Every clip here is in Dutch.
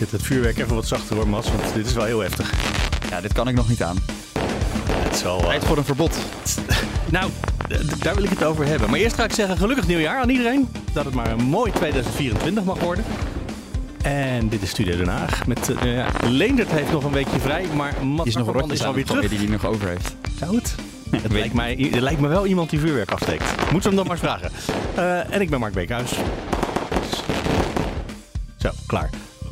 Zet het vuurwerk even wat zachter hoor, Mas, want dit is wel heel heftig. Ja, dit kan ik nog niet aan. Het is wel, eh, Tijd voor een verbod. Nou, daar wil ik het over hebben. Maar eerst ga ik zeggen gelukkig nieuwjaar aan iedereen. Dat het maar een mooi 2024 mag worden. En dit is Studio Den Haag. Met, eh, ja, Leendert heeft nog een weekje vrij, maar Die is nog rotjes is alweer terug. die hij nog over heeft. Zou het? Lijkt, mij, het lijkt me wel iemand die vuurwerk afsteekt. Moet ze hem dan maar vragen. Eh, en ik ben Mark Beekhuis. Zo, klaar.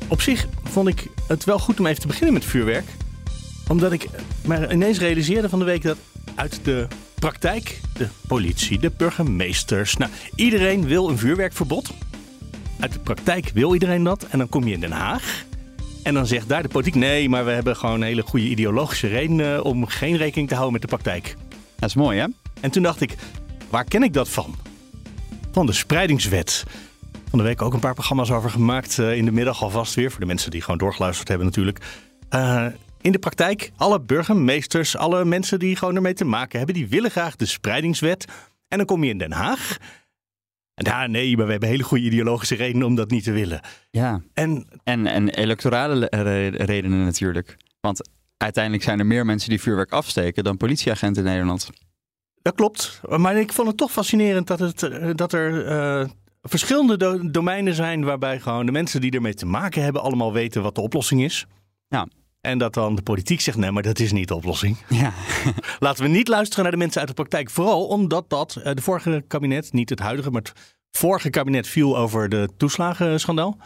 Op zich vond ik het wel goed om even te beginnen met vuurwerk. Omdat ik me ineens realiseerde van de week dat uit de praktijk, de politie, de burgemeesters, nou, iedereen wil een vuurwerkverbod. Uit de praktijk wil iedereen dat. En dan kom je in Den Haag. En dan zegt daar de politiek: nee, maar we hebben gewoon hele goede ideologische redenen om geen rekening te houden met de praktijk. Dat is mooi, hè? En toen dacht ik, waar ken ik dat van? Van de spreidingswet. Van de week ook een paar programma's over gemaakt. eh, in de middag alvast weer. Voor de mensen die gewoon doorgeluisterd hebben natuurlijk. Eh, in de praktijk, alle burgemeesters, alle mensen die gewoon ermee te maken hebben, die willen graag de spreidingswet. En dan kom je in Den Haag. En daar, nee, maar we hebben hele goede ideologische redenen om dat niet te willen. Ja. En En, en electorale le- re- redenen natuurlijk. Want uiteindelijk zijn er meer mensen die vuurwerk afsteken dan politieagenten in Nederland. Dat klopt. Maar ik vond het toch fascinerend dat, het, eh, dat er verschillende do- domeinen zijn waarbij gewoon de mensen die ermee te maken hebben allemaal weten wat de oplossing is. Ja. En dat dan de politiek zegt, nee, maar dat is niet de oplossing. Ja. Laten we niet luisteren naar de mensen uit de praktijk. Vooral omdat dat eh, de vorige kabinet, niet het huidige, maar het vorige kabinet viel over de toeslagenschandaal.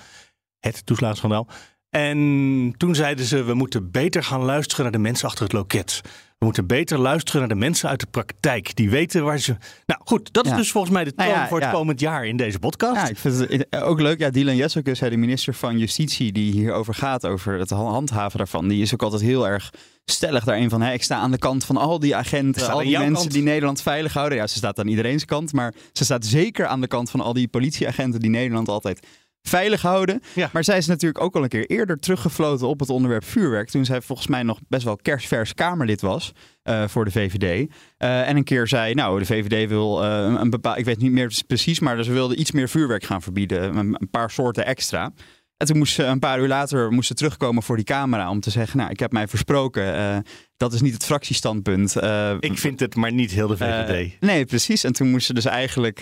Het toeslagenschandaal. En toen zeiden ze, we moeten beter gaan luisteren naar de mensen achter het loket. We moeten beter luisteren naar de mensen uit de praktijk. Die weten waar ze... Nou goed, dat is Ja. dus volgens mij de toon Nou ja, voor het ja. komend jaar in deze podcast. Ja, ik vind het ook leuk. Ja, Dylan Jesselkus, de minister van Justitie, die hierover gaat, over het handhaven daarvan, die is ook altijd heel erg stellig daarin van, ik sta aan de kant van al die agenten, al die mensen kant. die Nederland veilig houden. Ja, ze staat aan iedereen's kant, maar ze staat zeker aan de kant van al die politieagenten die Nederland altijd veilig houden. Ja. Maar zij is natuurlijk ook al een keer eerder teruggefloten op het onderwerp vuurwerk, toen zij volgens mij nog best wel kerstvers Kamerlid was eh, voor de VVD. Eh, en een keer zei, nou, de VVD wil eh, een, een bepaald, ik weet niet meer precies, maar ze wilden iets meer vuurwerk gaan verbieden, een, een paar soorten extra. En toen moest ze een paar uur later moest ze terugkomen voor die camera om te zeggen, nou, ik heb mij versproken. eh, dat is niet het fractiestandpunt. eh, Ik vind het maar niet heel de VVD. eh, nee, precies. En toen moesten ze dus eigenlijk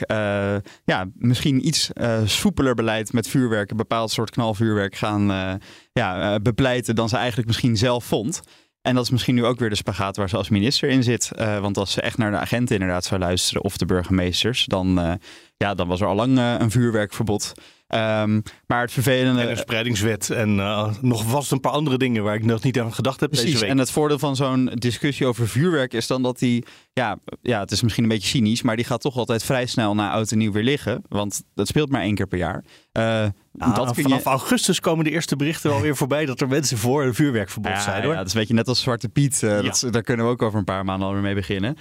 ja, misschien iets soepeler beleid met vuurwerk, een bepaald soort knalvuurwerk gaan ja, bepleiten dan ze eigenlijk misschien zelf vond. En dat is misschien nu ook weer de spagaat waar ze als minister in zit. Want als ze echt naar de agenten inderdaad zou luisteren of de burgemeesters, dan, ja, dan was er al lang een vuurwerkverbod. Ehm, maar het vervelende... En een spreidingswet en eh, nog vast een paar andere dingen waar ik nog niet aan gedacht heb Precies, deze week. en het voordeel van zo'n discussie over vuurwerk is dan dat die, ja, ja, het is misschien een beetje cynisch, maar die gaat toch altijd vrij snel na oud en nieuw weer liggen. Want dat speelt maar één keer per jaar. Eh, Ah, dat vanaf je... augustus komen de eerste berichten alweer voorbij dat er mensen voor een vuurwerkverbod Ja, zijn hoor. ja, dat is een beetje net als Zwarte Piet. eh, Ja. dat, daar kunnen we ook over een paar maanden alweer mee beginnen.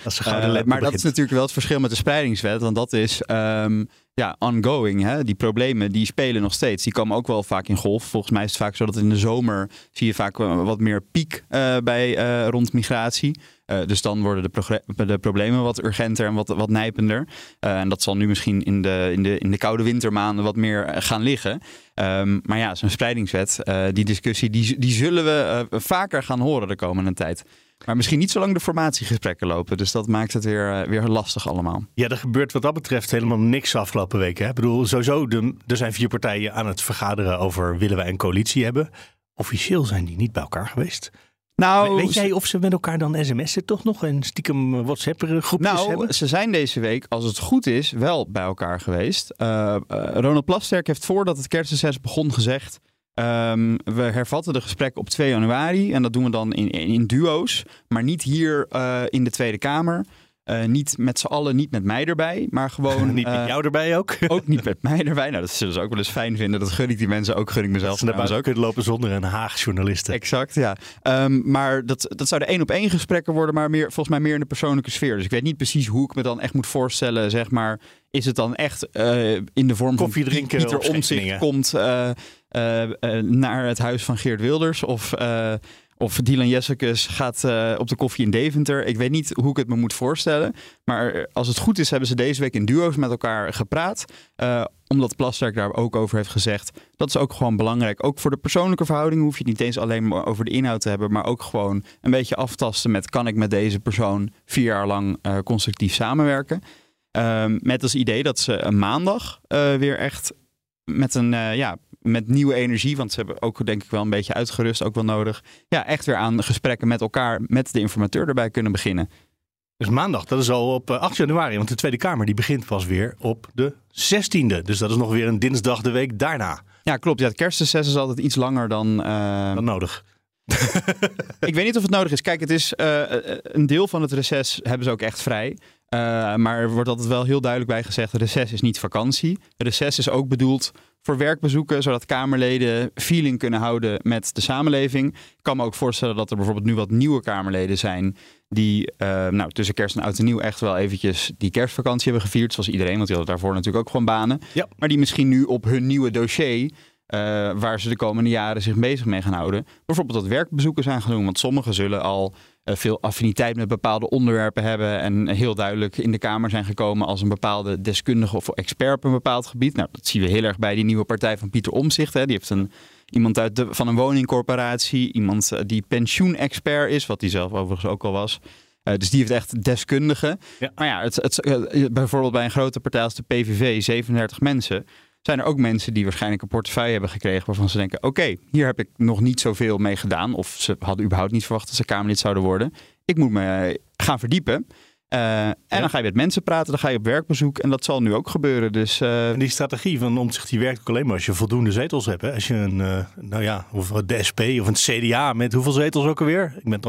Maar dat is natuurlijk wel het verschil met de spreidingswet. Want dat is ehm, ja, ongoing. Hè? Die problemen die spelen nog steeds. Die komen ook wel vaak in golf. Volgens mij is het vaak zo dat in de zomer zie je vaak wel wat meer piek eh, bij, eh, rond migratie. Eh, dus dan worden de, de problemen wat urgenter en wat, wat nijpender. Eh, en dat zal nu misschien in de, in, de, in de koude wintermaanden wat meer eh, gaan liggen. Ehm, maar ja, zo'n spreidingswet, eh, die discussie, die, die zullen we eh, vaker gaan horen de komende tijd. Maar misschien niet zolang de formatiegesprekken lopen. Dus dat maakt het weer, eh, weer lastig allemaal. Ja, er gebeurt wat dat betreft helemaal niks de afgelopen weken. Ik bedoel, sowieso, de, er zijn vier partijen aan het vergaderen over willen wij een coalitie hebben. Officieel zijn die niet bij elkaar geweest. Nou, Weet jij of ze met elkaar dan sms'en toch nog en stiekem WhatsApp-groepjes Nou, hebben? ze zijn deze week, als het goed is, wel bij elkaar geweest. Eh, eh, Ronald Plasterk heeft voordat het kerstreces begon gezegd... ehm, we hervatten de gesprekken op 2 januari. En dat doen we dan in, in, in duo's. Maar niet hier eh, in de Tweede Kamer. Eh, niet met z'n allen, niet met mij erbij, maar gewoon... Niet eh, met jou erbij ook. Ook niet met mij erbij. Nou, dat zullen ze ook wel eens fijn vinden. Dat gun ik die mensen ook, gun ik mezelf Ze trouwens buiten ook. kunnen lopen zonder een Haag journalisten. Exact, ja. Ehm, maar dat, dat zouden één op één gesprekken worden, maar meer, volgens mij meer in de persoonlijke sfeer. Dus ik weet niet precies hoe ik me dan echt moet voorstellen, zeg maar. Is het dan echt eh, in de vorm Koffie van drinken Pieter Omtzigt komt eh, eh, eh, naar het huis van Geert Wilders? Of, eh, of Dylan Jessicus gaat eh, op de koffie in Deventer? Ik weet niet hoe ik het me moet voorstellen. Maar als het goed is, hebben ze deze week in duo's met elkaar gepraat. Eh, omdat Plasterk daar ook over heeft gezegd. Dat is ook gewoon belangrijk. Ook voor de persoonlijke verhouding hoef je het niet eens alleen maar over de inhoud te hebben. Maar ook gewoon een beetje aftasten met kan ik met deze persoon vier jaar lang eh, constructief samenwerken. Ehm, met als idee dat ze maandag eh, weer echt met een eh, ja, met nieuwe energie, want ze hebben ook denk ik wel een beetje uitgerust, ook wel nodig. Ja, echt weer aan gesprekken met elkaar, met de informateur erbij kunnen beginnen. Dus maandag, dat is al op eh, 8 januari. Want de Tweede Kamer die begint pas weer op de 16e. Dus dat is nog weer een dinsdag de week daarna. Ja, klopt. Ja, het kerstreces is altijd iets langer dan. eh, Dan nodig. ik weet niet of het nodig is. Kijk, het is eh, een deel van het reces hebben ze ook echt vrij. Eh, maar er wordt altijd wel heel duidelijk bij gezegd: reces is niet vakantie. Reces is ook bedoeld voor werkbezoeken, zodat Kamerleden feeling kunnen houden met de samenleving. Ik kan me ook voorstellen dat er bijvoorbeeld nu wat nieuwe Kamerleden zijn die eh, nou, tussen kerst en oud en nieuw echt wel eventjes die kerstvakantie hebben gevierd, zoals iedereen, want die hadden daarvoor natuurlijk ook gewoon banen. Ja. Maar die misschien nu op hun nieuwe dossier eh, waar ze de komende jaren zich bezig mee gaan houden. Bijvoorbeeld dat werkbezoeken zijn gaan doen. Want sommigen zullen al eh, veel affiniteit met bepaalde onderwerpen hebben. En heel duidelijk in de Kamer zijn gekomen als een bepaalde deskundige of expert op een bepaald gebied. Nou, dat zien we heel erg bij die nieuwe partij van Pieter Omzicht. Die heeft een, iemand uit de, van een woningcorporatie. Iemand eh, die pensioenexpert is, wat hij zelf overigens ook al was. Dus die heeft echt deskundigen. Ja. Maar ja, het, het, bijvoorbeeld bij een grote partij als de PVV, 37 mensen zijn er ook mensen die waarschijnlijk een portefeuille hebben gekregen waarvan ze denken: oké, hier heb ik nog niet zoveel mee gedaan. Of ze hadden überhaupt niet verwacht dat ze Kamerlid zouden worden. Ik moet me gaan verdiepen. Eh, en dan ga je met mensen praten, dan ga je op werkbezoek. En dat zal nu ook gebeuren. Dus eh, En die strategie van omzicht die werkt ook alleen maar als je voldoende zetels hebt. Hè? Als je een, eh, nou ja, of de SP of een CDA met hoeveel zetels ook alweer? Ik ben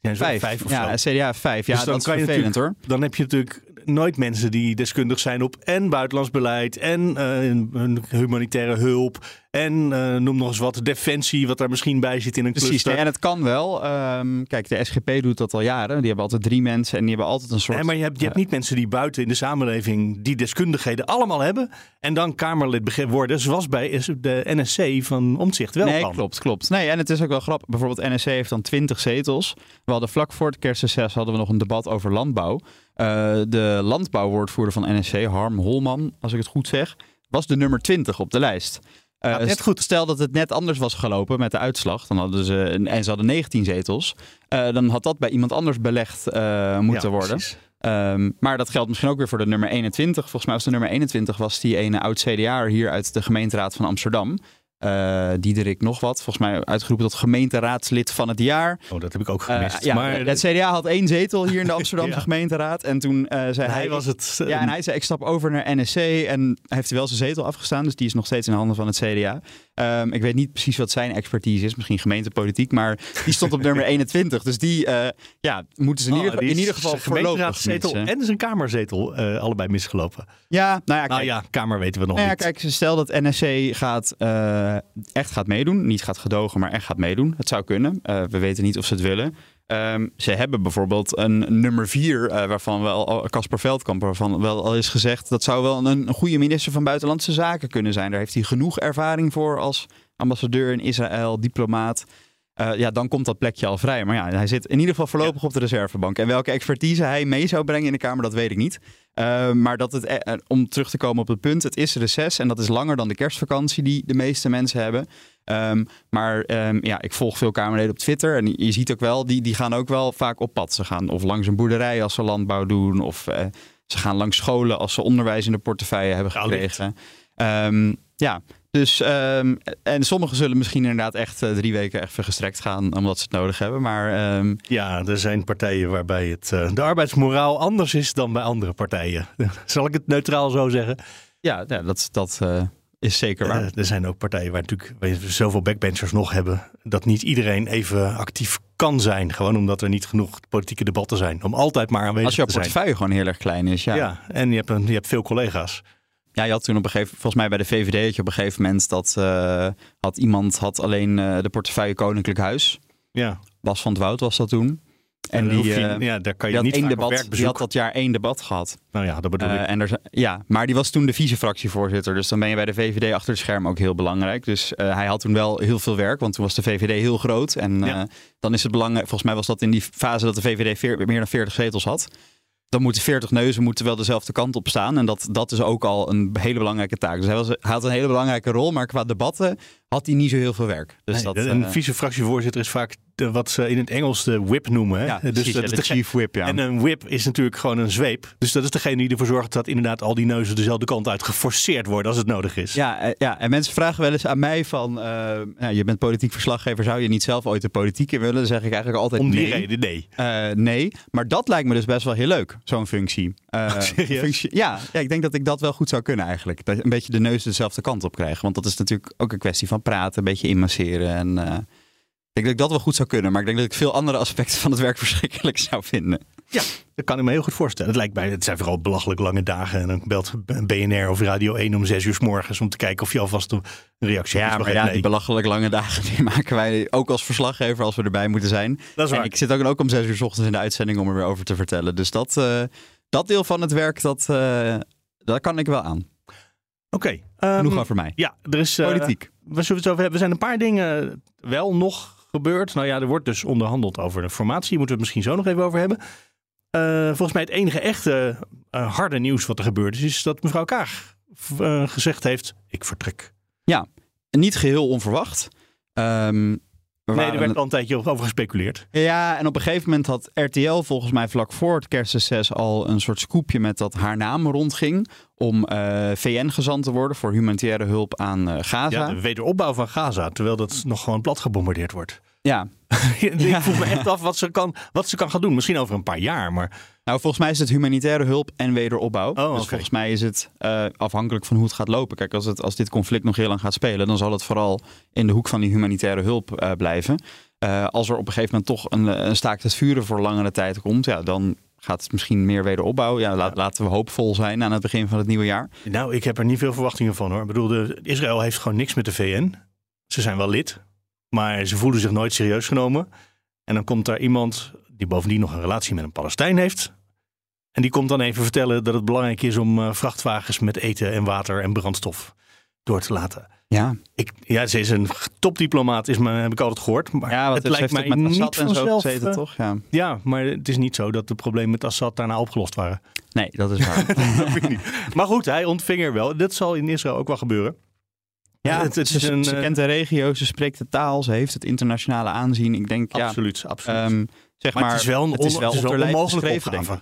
zijn zo vijf. vijf of ja, zo. CDA vijf. Ja, Dus dan dat is kan je vervelend hoor. Dan heb je natuurlijk nooit mensen die deskundig zijn op en buitenlands beleid en een humanitaire hulp en eh, noem nog eens wat defensie wat daar misschien bij zit in een Precies, cluster. nee, en het kan wel. Ehm, kijk, de SGP doet dat al jaren. Die hebben altijd drie mensen en die hebben altijd een soort... Nee, maar je hebt, je hebt niet mensen die buiten in de samenleving die deskundigheden allemaal hebben. En dan Kamerlid worden, zoals bij de NSC van Omtzigt wel nee, kan. klopt, klopt. Nee, en het is ook wel grappig. Bijvoorbeeld NSC heeft dan 20 zetels. We hadden vlak voor het kerstreces hadden we nog een debat over landbouw. Eh, de landbouwwoordvoerder van NSC, Harm Holman, als ik het goed zeg, was de nummer 20 op de lijst. Eh, net goed. Stel dat het net anders was gelopen met de uitslag, dan hadden ze, en ze hadden 19 zetels, eh, dan had dat bij iemand anders belegd eh, moeten Ja, worden. Ehm, maar dat geldt misschien ook weer voor de nummer 21. Volgens mij was de nummer 21 was die ene oud-CDA'er hier uit de gemeenteraad van Amsterdam. Eh Diederik nog wat. Volgens mij uitgeroepen tot gemeenteraadslid van het jaar. Oh, dat heb ik ook Eh, gemist. ja, maar het CDA had één zetel hier in de Amsterdamse Ja. gemeenteraad. En toen eh, zei hij... hij was het. Ja, en hij zei, ik stap over naar NSC. En hij heeft wel zijn zetel afgestaan. Dus die is nog steeds in handen van het CDA. Ehm, ik weet niet precies wat zijn expertise is. Misschien gemeentepolitiek. Maar die stond op nummer 21. Dus die ja, moeten ze in, oh, ieder, in ieder geval missen. en zijn kamerzetel allebei misgelopen. Ja, nou ja, kijk, Nou ja, kamer weten we nog Nou ja, niet. kijk, stel dat NSC gaat, eh, echt gaat meedoen. Niet gaat gedogen, maar echt gaat meedoen. Het zou kunnen. Eh, we weten niet of ze het willen. Ehm, ze hebben bijvoorbeeld een nummer vier, eh, waarvan wel Casper Veldkamp, waarvan wel al is gezegd dat zou wel een goede minister van Buitenlandse Zaken kunnen zijn. Daar heeft hij genoeg ervaring voor als ambassadeur in Israël, diplomaat. Eh, ja, dan komt dat plekje al vrij. Maar ja, hij zit in ieder geval voorlopig op de reservebank. En welke expertise hij mee zou brengen in de Kamer, dat weet ik niet. Uh, maar dat het, eh, om terug te komen op het punt, het is reces en dat is langer dan de kerstvakantie die de meeste mensen hebben. Um, maar um, ja, ik volg veel Kamerleden op Twitter en je ziet ook wel, die, die gaan ook wel vaak op pad. Ze gaan of langs een boerderij als ze landbouw doen, of uh, ze gaan langs scholen als ze onderwijs in de portefeuille hebben gekregen. Um, ja, dus um, en sommigen zullen misschien inderdaad echt uh, drie weken echt vergestrekt gaan omdat ze het nodig hebben. Maar um, ja, er zijn partijen waarbij het, uh, de arbeidsmoraal anders is dan bij andere partijen. Zal ik het neutraal zo zeggen? Ja, ja dat, dat uh, is zeker waar. Eh, er zijn ook partijen waar natuurlijk we zoveel backbenchers nog hebben. dat niet iedereen even actief kan zijn. Gewoon omdat er niet genoeg politieke debatten zijn. Om altijd maar aanwezig Als jouw te zijn. portefeuille gewoon heel erg klein is, ja. Ja. en je hebt, een, je hebt veel collega's. Ja, je had toen op een gegeven volgens mij bij de VVD had je op een gegeven moment dat eh, had iemand had alleen eh, de portefeuille Koninklijk Huis. Ja. Bas van het Woud was dat toen. En die, je- eh, ja, daar kan je niet één debat, die had dat jaar één debat gehad. Nou ja, dat bedoel ik. en er, ja, maar die was toen de vice-fractievoorzitter. Dus dan ben je bij de VVD achter het scherm ook heel belangrijk. Dus hij had toen wel heel veel werk, want toen was de VVD heel groot. En Ja. dan is het belangrijk, volgens mij was dat in die fase dat de VVD veer- meer dan 40 zetels had. Dan moeten 40 neuzen moeten wel dezelfde kant op staan. En dat, dat is ook al een hele belangrijke taak. Dus hij, was, hij had een hele belangrijke rol, maar qua debatten had hij niet zo heel veel werk. Dus Nee, dat, een eh, vice-fractievoorzitter is vaak de- wat ze in het Engels de whip noemen. Hè? ja, dus precies, dat ja, de chief whip, ja. En een whip is natuurlijk gewoon een zweep. Dus dat is degene die ervoor zorgt dat inderdaad al die neuzen dezelfde kant uit geforceerd worden als het nodig is. Ja, eh, ja, en mensen vragen wel eens aan mij van... eh, nou, je bent politiek verslaggever, zou je niet zelf ooit de politiek in willen? Dan zeg ik eigenlijk altijd Om die nee. reden, nee. Eh, nee, maar dat lijkt me dus best wel heel leuk, zo'n functie. Eh, functie- ja, ja, ik denk dat ik dat wel goed zou kunnen eigenlijk. Dat een beetje de neus dezelfde kant op krijgen. Want dat is natuurlijk ook een kwestie van praten, een beetje inmasseren. En, eh, ik denk dat ik dat wel goed zou kunnen. Maar ik denk dat ik veel andere aspecten van het werk verschrikkelijk zou vinden. Dat kan ik me heel goed voorstellen. Het lijkt mij, het zijn vooral belachelijk lange dagen. En dan belt BNR of Radio 1 om 6 uur s morgens om te kijken of je alvast een reactie hebt. Ja, maar ja, die belachelijk lange dagen die maken wij ook als verslaggever als we erbij moeten zijn. Dat is En waar. ik zit ook, ook om zes uur s ochtends in de uitzending om er weer over te vertellen. Dus dat, eh, dat deel van het werk, dat, eh, daar kan ik wel aan. Oké. ehm, Genoeg over mij. Ja, er is... eh, Politiek. we zullen het over hebben. Er zijn een paar dingen wel nog gebeurd. Nou ja, er wordt dus onderhandeld over de formatie. Moeten we het misschien zo nog even over hebben. Eh, volgens mij het enige echte harde nieuws wat er gebeurd is, is dat mevrouw Kaag gezegd heeft, ik vertrek. Niet geheel onverwacht. Ehm, Nee, er werd al een tijdje over gespeculeerd. Ja, en op een gegeven moment had RTL volgens mij vlak voor het kerstreces al een soort scoopje met dat haar naam rondging om eh, VN-gezant te worden voor humanitaire hulp aan eh, Gaza. Ja, de wederopbouw van Gaza, terwijl dat nog gewoon plat gebombardeerd wordt. ja, ik vroeg me echt af wat ze, kan, wat ze kan gaan doen. Misschien over een paar jaar, maar Nou, volgens mij is het humanitaire hulp en wederopbouw. Oh, dus volgens mij is het eh, afhankelijk van hoe het gaat lopen. Kijk, als, het, als dit conflict nog heel lang gaat spelen, dan zal het vooral in de hoek van die humanitaire hulp eh, blijven. Eh, als er op een gegeven moment toch een, een staakt het vuren voor langere tijd komt, ja, dan gaat het misschien meer wederopbouw. Ja, laat- laten we hoopvol zijn aan het begin van het nieuwe jaar. nou, ik heb er niet veel verwachtingen van hoor. Ik bedoel, de, Israël heeft gewoon niks met de VN. Ze zijn wel lid, maar ze voelen zich nooit serieus genomen. En dan komt daar iemand die bovendien nog een relatie met een Palestijn heeft. En die komt dan even vertellen dat het belangrijk is om eh, vrachtwagens met eten en water en brandstof door te laten. Ja, Ik, ja, ze is een topdiplomaat, is me, heb ik altijd gehoord. Maar ja het lijkt mij niet Assad en zo vanzelf. gezeten, eh, toch? Ja. Ja, maar het is niet zo dat de problemen met Assad daarna opgelost waren. Nee, dat is waar. Dat niet. Maar goed, hij ontving er wel. Dat zal in Israël ook wel gebeuren. Ja, Het- het ze, is een, ze eh, kent de regio, ze spreekt de taal, ze heeft het internationale aanzien. Ik denk, ja, Absoluut, absoluut. Zeg maar, maar, het is wel een, het is on- wel het is wel op een onmogelijke opgave.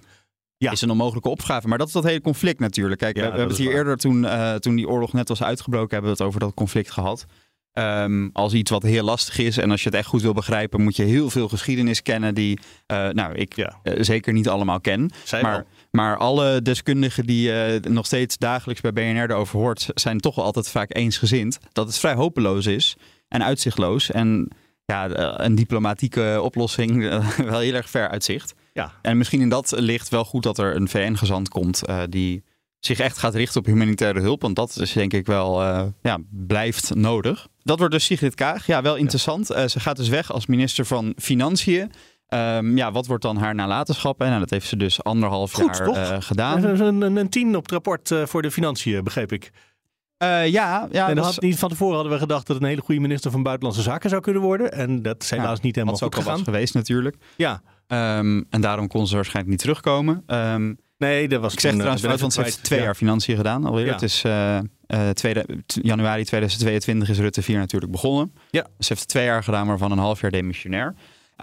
Ja. is een onmogelijke opgave. Maar dat is dat hele conflict natuurlijk. Kijk, Ja, we, hebben het hier waar. eerder toen, eh, toen die oorlog net was uitgebroken, hebben we het over dat conflict gehad. Ehm, als iets wat heel lastig is en als je het echt goed wil begrijpen, moet je heel veel geschiedenis kennen die, eh, nou, ik Ja. eh, zeker niet allemaal ken. Zij Maar, wel. maar alle deskundigen die je nog steeds dagelijks bij BNR erover hoort, zijn toch wel altijd vaak eensgezind dat het vrij hopeloos is en uitzichtloos. En ja, eh, een diplomatieke oplossing eh, wel heel erg ver uitzicht. Ja. En misschien in dat licht wel goed dat er een VN-gezant komt eh, die zich echt gaat richten op humanitaire hulp. Want dat is denk ik wel, eh, ja, blijft nodig. Dat wordt dus Sigrid Kaag. Ja, wel interessant. Eh, ze gaat dus weg als minister van Financiën. Ehm, ja, wat wordt dan haar nalatenschap? En nou, dat heeft ze dus anderhalf Goed, jaar toch? eh, gedaan. Een, een, een, een tien op het rapport eh, voor de financiën, begreep ik. Eh, ja, ja en had niet, van tevoren hadden we gedacht dat het een hele goede minister van Buitenlandse Zaken zou kunnen worden. En dat is Ja, helaas niet helemaal goed gegaan. geweest natuurlijk. Ja, Ehm, en daarom kon ze waarschijnlijk niet terugkomen. Ehm, nee, dat was ik zeg trouwens eh, want ze heeft twee Ja. jaar financiën gedaan alweer. Ja. Het is eh, tweede, januari 2022 is Rutte 4 natuurlijk begonnen. Ja. Ze heeft twee jaar gedaan, waarvan een half jaar demissionair.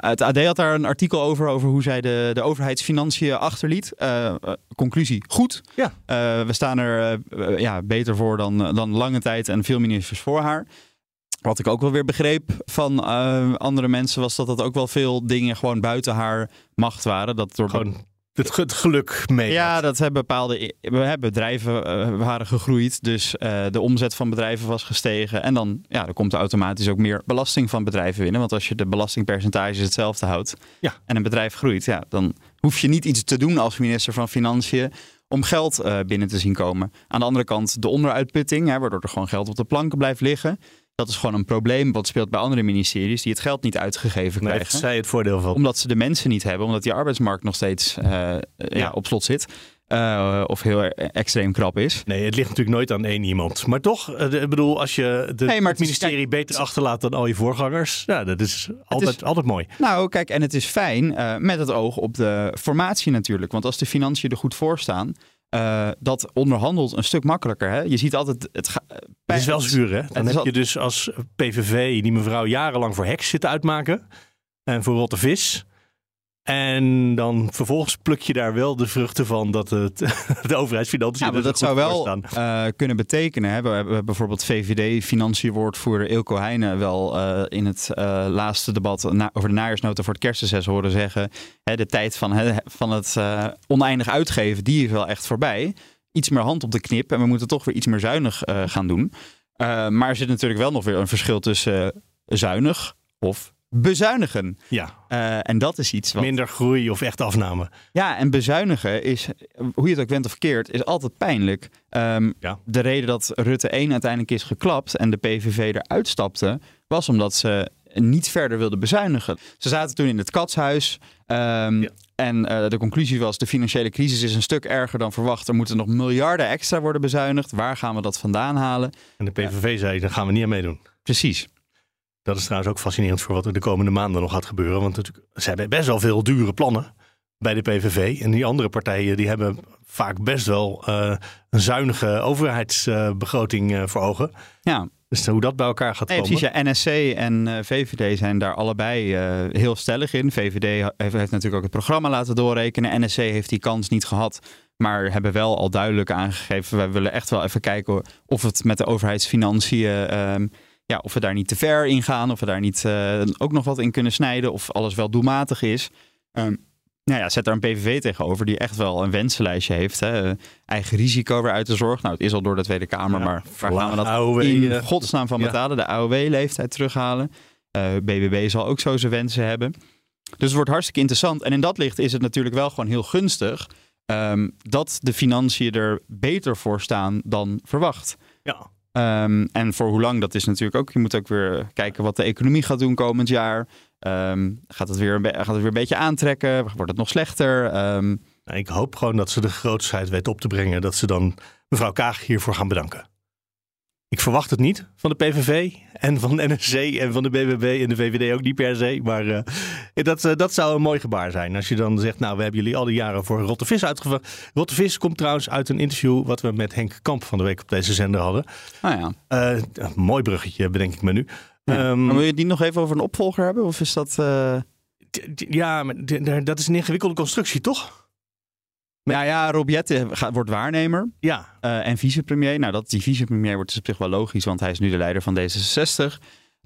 Uh, Het AD had daar een artikel over, over hoe zij de, de overheidsfinanciën achterliet. Eh, conclusie, goed. Ja. Eh, we staan er ja, beter voor dan, dan lange tijd en veel ministers voor haar. Wat ik ook wel weer begreep van andere mensen was dat dat ook wel veel dingen gewoon buiten haar macht waren. Dat door Gewoon het, het geluk mee. Ja, had. dat hebben bepaalde we hebben bedrijven eh, waren gegroeid. Dus eh, de omzet van bedrijven was gestegen. En dan, ja, dan komt er automatisch ook meer belasting van bedrijven binnen. Want als je de belastingpercentages hetzelfde houdt Ja. en een bedrijf groeit, ja, dan hoef je niet iets te doen als minister van Financiën om geld eh, binnen te zien komen. Aan de andere kant de onderuitputting, hè, waardoor er gewoon geld op de planken blijft liggen. Dat is gewoon een probleem wat speelt bij andere ministeries die het geld niet uitgegeven Daar krijgen heeft zij het voordeel van. omdat ze de mensen niet hebben, omdat die arbeidsmarkt nog steeds eh, eh, ja. op slot zit. Eh, of heel er- extreem krap is. Nee, het ligt natuurlijk nooit aan één iemand. Maar toch, ik bedoel, als je de, maar het het is- ministerie beter achterlaat dan al je voorgangers, ja, dat is altijd, altijd mooi. Nou, kijk, en het is fijn met het oog op de formatie natuurlijk. Want als de financiën er goed voor staan, eh, dat onderhandelt een stuk makkelijker. Hè? Je ziet altijd het. ga- eh, Het is wel zuur, hè? Dan heb al- je dus als PVV die mevrouw jarenlang voor heks zitten uitmaken. En voor rotte vis. En dan vervolgens pluk je daar wel de vruchten van dat het, de overheidsfinanciën Ja, maar er dat zou wel eh, kunnen betekenen. Hè? We hebben bijvoorbeeld VVD-financiënwoordvoerder Ilko Heijnen wel eh, in het eh, laatste debat na- over de najaarsnota voor het kerstreces horen zeggen. Hè, de tijd van, hè, van het oneindig uitgeven, die is wel echt voorbij. Iets meer hand op de knip en we moeten toch weer iets meer zuinig gaan doen. Maar er zit natuurlijk wel nog weer een verschil tussen zuinig of bezuinigen. Ja, Eh, en dat is iets wat... minder groei of echt afname. Ja, en bezuinigen is, hoe je het ook went of keert, is altijd pijnlijk. Ehm, Ja. De reden dat Rutte 1 uiteindelijk is geklapt en de PVV eruit stapte, was omdat ze niet verder wilden bezuinigen. Ze zaten toen in het katshuis. ehm, Ja. En eh, de conclusie was: de financiële crisis is een stuk erger dan verwacht. Er moeten nog miljarden extra worden bezuinigd. Waar gaan we dat vandaan halen? En de PVV zei, daar gaan we niet aan meedoen. Precies. Dat is trouwens ook fascinerend voor wat er de komende maanden nog gaat gebeuren. Want natuurlijk, ze hebben best wel veel dure plannen bij de PVV. En die andere partijen die hebben vaak best wel eh, een zuinige overheidsbegroting eh, voor ogen. Ja, Dus hoe dat bij elkaar gaat Nee, komen. precies. Ja. NSC en eh, VVD zijn daar allebei heel stellig in. VVD heeft natuurlijk ook het programma laten doorrekenen. NSC heeft die kans niet gehad. Maar hebben wel al duidelijk aangegeven. Wij willen echt wel even kijken of het met de overheidsfinanciën. ehm, ja, of we daar niet te ver in gaan. Of we daar niet eh, ook nog wat in kunnen snijden. Of alles wel doelmatig is. Ehm, nou ja, zet daar een PVV tegenover die echt wel een wensenlijstje heeft. Hè. Eigen risico weer uit de zorg. Nou, het is al door de Tweede Kamer, Ja, maar waar gaan we dat AOW, in eh, godsnaam van ja. betalen? De AOW-leeftijd terughalen. Eh, BBB zal ook zo zijn wensen hebben. Dus het wordt hartstikke interessant. En in dat licht is het natuurlijk wel gewoon heel gunstig ehm, dat de financiën er beter voor staan dan verwacht. Ja. Ehm, en voor hoe lang, dat is natuurlijk ook. Je moet ook weer kijken wat de economie gaat doen komend jaar. Ehm, gaat, het weer gaat het weer een beetje aantrekken? Wordt het nog slechter? Ehm, Nou, ik hoop gewoon dat ze de grootsheid weet op te brengen. Dat ze dan mevrouw Kaag hiervoor gaan bedanken. Ik verwacht het niet van de PVV en van de NSC en van de BBB en de VVD ook niet per se. Maar eh, dat, eh, dat zou een mooi gebaar zijn. Als je dan zegt, nou we hebben jullie al die jaren voor rotte vis uitgevallen. Rotte vis komt trouwens uit een interview wat we met Henk Kamp van de week op deze zender hadden. nou ja. Eh, mooi bruggetje bedenk ik me nu. Ja. Ehm, maar wil je niet nog even over een opvolger hebben? Of is dat... ja, maar dat is een ingewikkelde constructie, toch? Ja, ja, Rob Jetten gaat, wordt waarnemer Ja, eh, en vicepremier. Nou, dat die vicepremier wordt is op zich wel logisch, want hij is nu de leider van D66.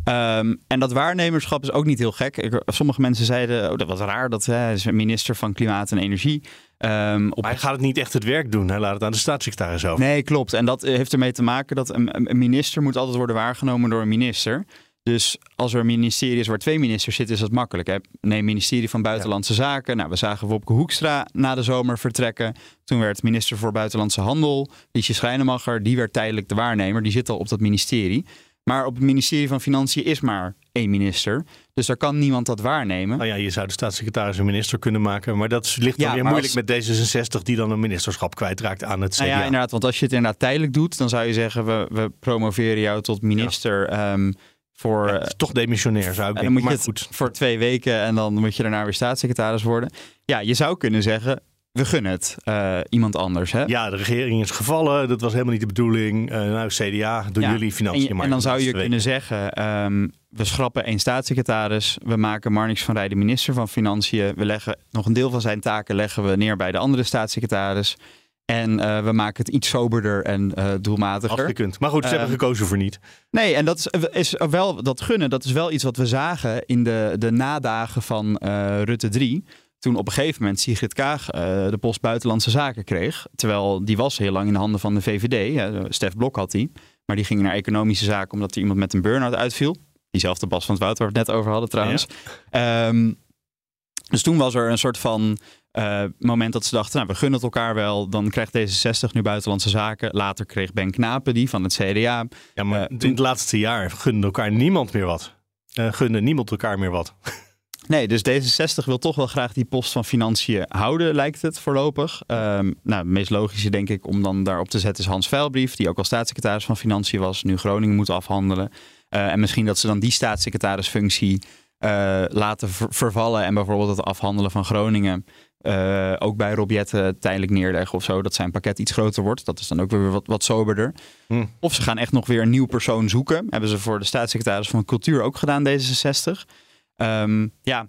Ehm, en dat waarnemerschap is ook niet heel gek. Ik, sommige mensen zeiden, oh, dat was raar, dat hè, hij is minister van Klimaat en Energie. Ehm, op hij gaat het niet echt het werk doen. Hij laat het aan de staatssecretaris over. Nee, klopt. En dat heeft ermee te maken dat een, een minister moet altijd worden waargenomen door een minister. Dus als er een ministerie is waar twee ministers zitten, is dat makkelijk. Hè? Neem ministerie van Buitenlandse Zaken. Nou, we zagen Wopke Hoekstra na de zomer vertrekken. Toen werd minister voor Buitenlandse Handel, Liesje Schrijnemacher, die werd tijdelijk de waarnemer. Die zit al op dat ministerie. Maar op het ministerie van Financiën is maar één minister. Dus daar kan niemand dat waarnemen. Nou ja, je zou de staatssecretaris een minister kunnen maken. Maar dat ligt dan Ja, weer moeilijk als- met D66 die dan een ministerschap kwijtraakt aan het CDA. Nou ja, inderdaad. Want als je het inderdaad tijdelijk doet, dan zou je zeggen, we, we promoveren jou tot minister ehm, voor... Ja, het is toch demissionair zou ik En denken. dan moet je maar het goed. voor twee weken en dan moet je daarna weer staatssecretaris worden. Ja, je zou kunnen zeggen, we gunnen het eh, iemand anders. Hè? Ja, de regering is gevallen. Dat was helemaal niet de bedoeling. Eh, nou, CDA, doen Ja, jullie En, financiën je- maar. en dan zou je kunnen zeggen, ehm, we schrappen één staatssecretaris. We maken Marnix van Rij de minister van Financiën. We leggen nog een deel van zijn taken leggen we neer bij de andere staatssecretaris. En eh, we maken het iets soberder en eh doelmatiger. Als gekund. Maar goed, ze Ehm, hebben gekozen voor niet. Nee, en dat is, is wel dat gunnen. Dat is wel iets wat we zagen in de, de nadagen van eh, Rutte 3. toen op een gegeven moment Sigrid Kaag eh, de post Buitenlandse Zaken kreeg. Terwijl die was heel lang in de handen van de VVD. Uh, Stef Blok had die. Maar die ging naar economische zaken omdat er iemand met een burn-out uitviel. Diezelfde Bas van het Woud waar we het net over hadden trouwens. Ehm, dus toen was er een soort van uh, moment dat ze dachten, nou, we gunnen het elkaar wel. Dan krijgt D66 nu buitenlandse zaken. Later kreeg Ben Knapen die van het CDA. Ja, maar uh, in het laatste jaar gunde elkaar niemand meer wat. Uh, gunde niemand elkaar meer wat. Nee, dus D66 wil toch wel graag die post van financiën houden, lijkt het voorlopig. Um, nou, het meest logische denk ik om dan daarop te zetten is Hans Veilbrief, die ook al staatssecretaris van Financiën was, nu Groningen moet afhandelen. Uh, en misschien dat ze dan die staatssecretarisfunctie uh, laten vervallen en bijvoorbeeld het afhandelen van Groningen uh, ook bij Robjetten tijdelijk neerleggen of zo. Dat zijn pakket iets groter wordt. Dat is dan ook weer wat, wat soberder. Hm. Of ze gaan echt nog weer een nieuw persoon zoeken. Hebben ze voor de staatssecretaris van Cultuur ook gedaan, D66. Um, ja,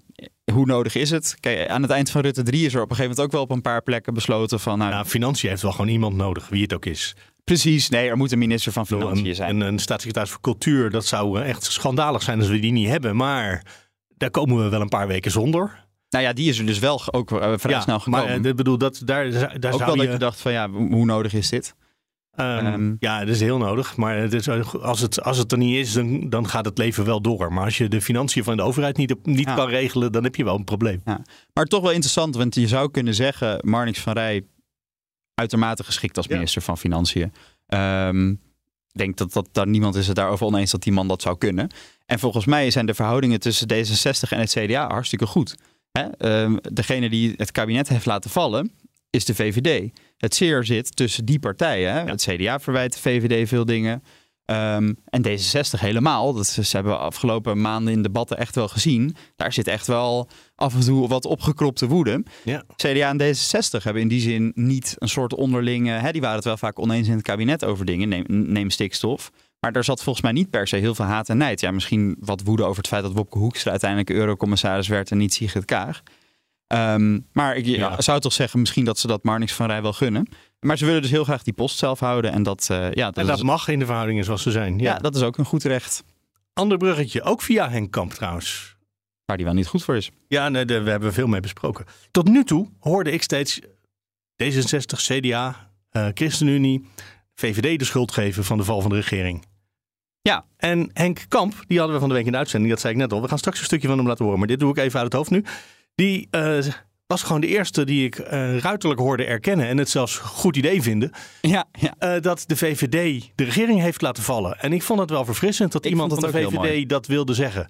hoe nodig is het? Kijk, aan het eind van Rutte 3 is er op een gegeven moment ook wel op een paar plekken besloten van... Nou, nou Financiën heeft wel gewoon iemand nodig, wie het ook is. Precies, nee, er moet een minister van Financiën zijn. En een staatssecretaris voor Cultuur, dat zou echt schandalig zijn als we die niet hebben. Maar daar komen we wel een paar weken zonder. Nou ja, die is er dus wel ook uh, vrij ja, snel gekomen. Maar uh, bedoel, dat, daar, daar ook zou wel je... dat je dacht van ja, hoe nodig is dit? Um, um, ja, het is heel nodig. Maar het is, als, het, als het er niet is, dan, dan gaat het leven wel door. Maar als je de financiën van de overheid niet, niet Ja. kan regelen, dan heb je wel een probleem. Ja. Maar toch wel interessant, want je zou kunnen zeggen... Marnix van Rij uitermate geschikt als Ja. minister van Financiën. Ehm, Ik denk dat, dat daar niemand is het daarover oneens dat die man dat zou kunnen. En volgens mij zijn de verhoudingen tussen D66 en het CDA hartstikke goed. Hè? Ehm, degene die het kabinet heeft laten vallen, is de VVD. Het zeer zit tussen die partijen. Hè? Het CDA verwijt de VVD veel dingen. Ehm, en D66 helemaal. Dat ze, ze hebben afgelopen maanden in debatten echt wel gezien. Daar zit echt wel af en toe wat opgekropte woede. Ja. CDA en D66 hebben in die zin niet een soort onderlinge... Hè, die waren het wel vaak oneens in het kabinet over dingen. Neem, neem stikstof. Maar daar zat volgens mij niet per se heel veel haat en nijd. Ja, misschien wat woede over het feit dat Wopke Hoekstra uiteindelijk eurocommissaris werd en niet Sigrid Kaag. Ehm, maar ik ja, zou toch zeggen misschien dat ze dat Marnix van Rij wel gunnen. Maar ze willen dus heel graag die post zelf houden. En dat, eh, ja, dat, En dat is, mag in de verhoudingen zoals ze zijn. Ja. ja, dat is ook een goed recht. Ander bruggetje, ook via Henk Kamp trouwens. Waar die wel niet goed voor is. Ja, nee, daar hebben we veel mee besproken. Tot nu toe hoorde ik steeds D66, CDA, eh, ChristenUnie, VVD de schuld geven van de val van de regering. Ja. En Henk Kamp, die hadden we van de week in de uitzending, dat zei ik net al. We gaan straks een stukje van hem laten horen, maar dit doe ik even uit het hoofd nu. Die eh, was gewoon de eerste die ik eh, ruiterlijk hoorde erkennen en het zelfs goed idee vinden. Ja, ja. eh, dat de VVD de regering heeft laten vallen. En ik vond het wel verfrissend dat Ik iemand van de VVD dat wilde zeggen.